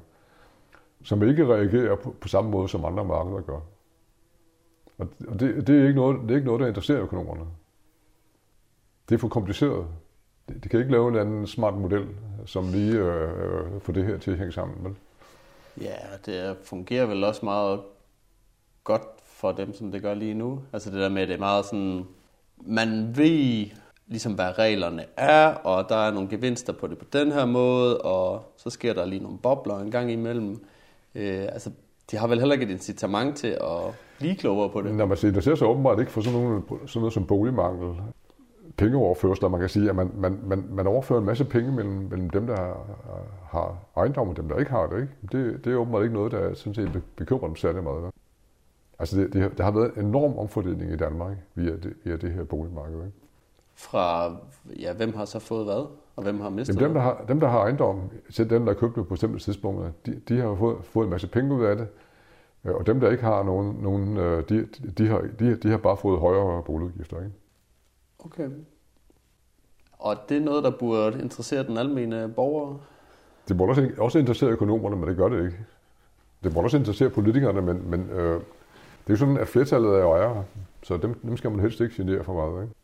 som ikke reagerer på, på samme måde, som andre markeder gør. Og det, det, er ikke noget, det er ikke noget, der interesserer økonomerne det er for kompliceret. De, de kan ikke lave en anden smart model, som lige øh, øh, får det her til at hænge sammen. Vel? Ja, det fungerer vel også meget godt for dem, som det gør lige nu. Altså det der med, at det er meget sådan, man ved ligesom, hvad reglerne er, og der er nogle gevinster på det på den her måde, og så sker der lige nogle bobler en gang imellem. Øh, altså, de har vel heller ikke et incitament til at blive klogere på det. Når man det ser så åbenbart ikke for sådan, nogle, sådan noget som boligmangel, pengeoverførsler, man kan sige, at man, man, man, man overfører en masse penge mellem, mellem dem, der har, ejendom og dem, der ikke har det. Ikke? Det, det er åbenbart ikke noget, der sådan set bekymrer dem særlig meget. Altså det, det, der har været en enorm omfordeling i Danmark via det, via det her boligmarked. Ikke? Fra, ja, hvem har så fået hvad, og hvem har mistet Jamen, dem, der har, dem, der har ejendom, selv dem, der har købt det på bestemte tidspunkter, de, de har fået, fået en masse penge ud af det, øh, og dem, der ikke har nogen, nogen øh, de, de, har, de, de har bare fået højere boligudgifter. Ikke? Okay. Og det er noget, der burde interessere den almene borger? Det burde også, også interessere økonomerne, men det gør det ikke. Det burde også interessere politikerne, men, men øh, det er jo sådan, at flertallet er ejere, så dem, dem skal man helst ikke genere for meget. Ikke?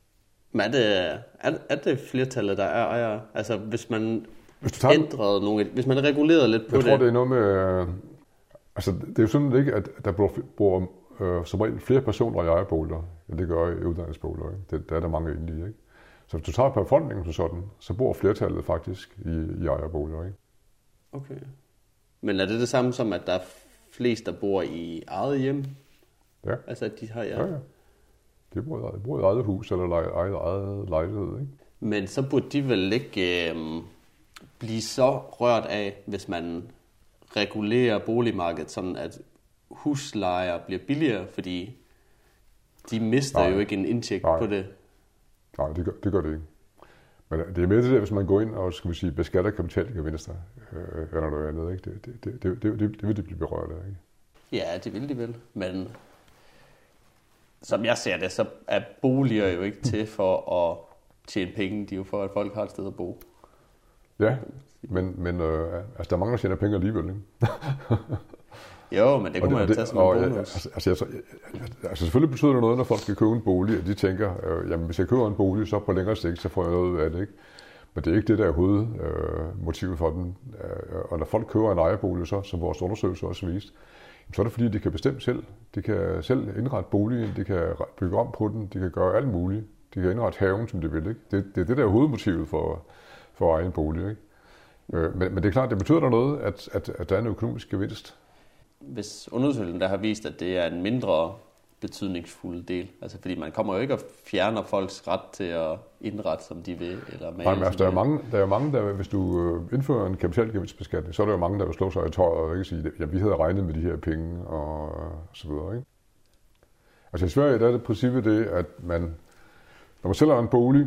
Men er det, er, er det flertallet, der er ejere? Altså hvis man hvis du tager, ændrede nogle, hvis man regulerede lidt på jeg det? Jeg tror, det er noget med... Øh, altså, det er jo sådan ikke, at der bor, bor øh, som regel flere personer i ejerboliger, end det gør i uddannelsesboliger. Ikke? Det, der er der mange egentlig. Ikke? Så hvis du tager på befolkningen som sådan, så bor flertallet faktisk i, i ejerboliger. Ikke? Okay. Men er det det samme som, at der er flest, der bor i eget hjem? Ja. Altså, at de har, ja. ja, ja. De bor, de bor i eget hus eller eget, eget lejlighed. Ikke? Men så burde de vel ikke øh, blive så rørt af, hvis man regulerer boligmarkedet, sådan at huslejer bliver billigere, fordi de mister Nej. jo ikke en indtægt Nej. på det. Nej, det gør, det gør det ikke. Men det er mere det der, hvis man går ind og skal vi sige, beskatter kapitalgevinster, øh, eller noget andet. Ikke? Det, det, det, det, det, det vil de blive berørt af. Ikke? Ja, det vil de vel, men som jeg ser det, så er boliger jo ikke til for at tjene penge, de er jo for, at folk har et sted at bo. Ja, men, men øh, altså, der er mange, der tjener penge alligevel. Ikke? (laughs) Jo, men det kunne man jo tage som en og, bonus. Altså, altså, altså, altså, selvfølgelig betyder det noget, når folk skal købe en bolig, at de tænker, øh, jamen hvis jeg køber en bolig, så på længere sigt, så får jeg noget ud af det. Ikke? Men det er ikke det, der er hovedmotivet øh, for den. Øh, og når folk køber en ejerbolig, så, som vores undersøgelse også viste, så er det fordi, de kan bestemme selv. De kan selv indrette boligen, de kan bygge om på den, de kan gøre alt muligt. De kan indrette haven, som de vil. Ikke? Det, det er det, der er hovedmotivet for, for egen bolig. Ikke? Øh, men, men det er klart, det betyder der noget, at, at, at der er en økonomisk gevinst. Hvis undersøgelsen der har vist, at det er en mindre betydningsfuld del, altså fordi man kommer jo ikke og fjerner folks ret til at indrette, som de vil, eller male, Nej, men altså, der er mange, der er mange, der, hvis du øh, indfører en kapitalgevinstbeskatning, så er der jo mange, der vil slå sig i tøjet og ikke sige, at vi havde regnet med de her penge og så videre. Ikke? Altså i Sverige der er det princippet det, at man, når man sælger en bolig,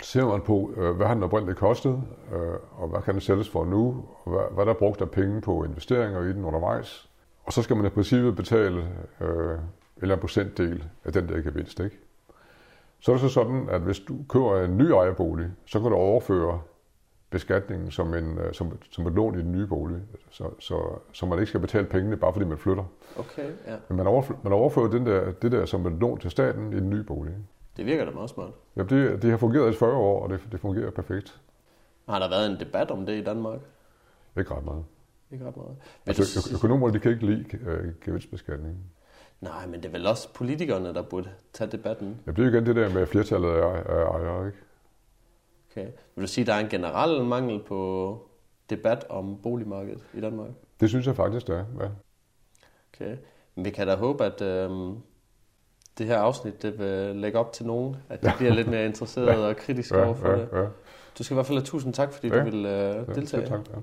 ser man på, øh, hvad har den oprindeligt kostet, øh, og hvad kan den sælges for nu, og hvad, hvad der er brugt af penge på investeringer i den undervejs. Og så skal man i princippet betale øh, eller en procentdel af den der gevinst. Ikke? Så er det så sådan, at hvis du køber en ny ejerbolig, så kan du overføre beskatningen som, en, øh, som, som et lån i den nye bolig, så, så, så man ikke skal betale pengene, bare fordi man flytter. Okay, ja. Men man overfører, man overfører den der, det der som et lån til staten i den nye bolig. Det virker da meget smart. Jamen, det, det har fungeret i 40 år, og det, det fungerer perfekt. Har der været en debat om det i Danmark? Ikke ret meget. Ikke ret meget. Altså, ø- økonomer, de kan ikke lide øh, gevinstbeskatning. Nej, men det er vel også politikerne, der burde tage debatten. Jamen, det er jo igen det der med, flertallet er, er ejere, ikke? Okay. Vil du sige, at der er en generel mangel på debat om boligmarkedet i Danmark? Det synes jeg faktisk, det er. Ja. Okay. Men vi kan da håbe, at øhm, det her afsnit det vil lægge op til nogen, at de bliver lidt mere interesseret og kritisk Ja, over for ja, det. ja. Du skal i hvert fald have tusind tak, fordi Ja. du vil øh, ja deltage. selv tak, ja.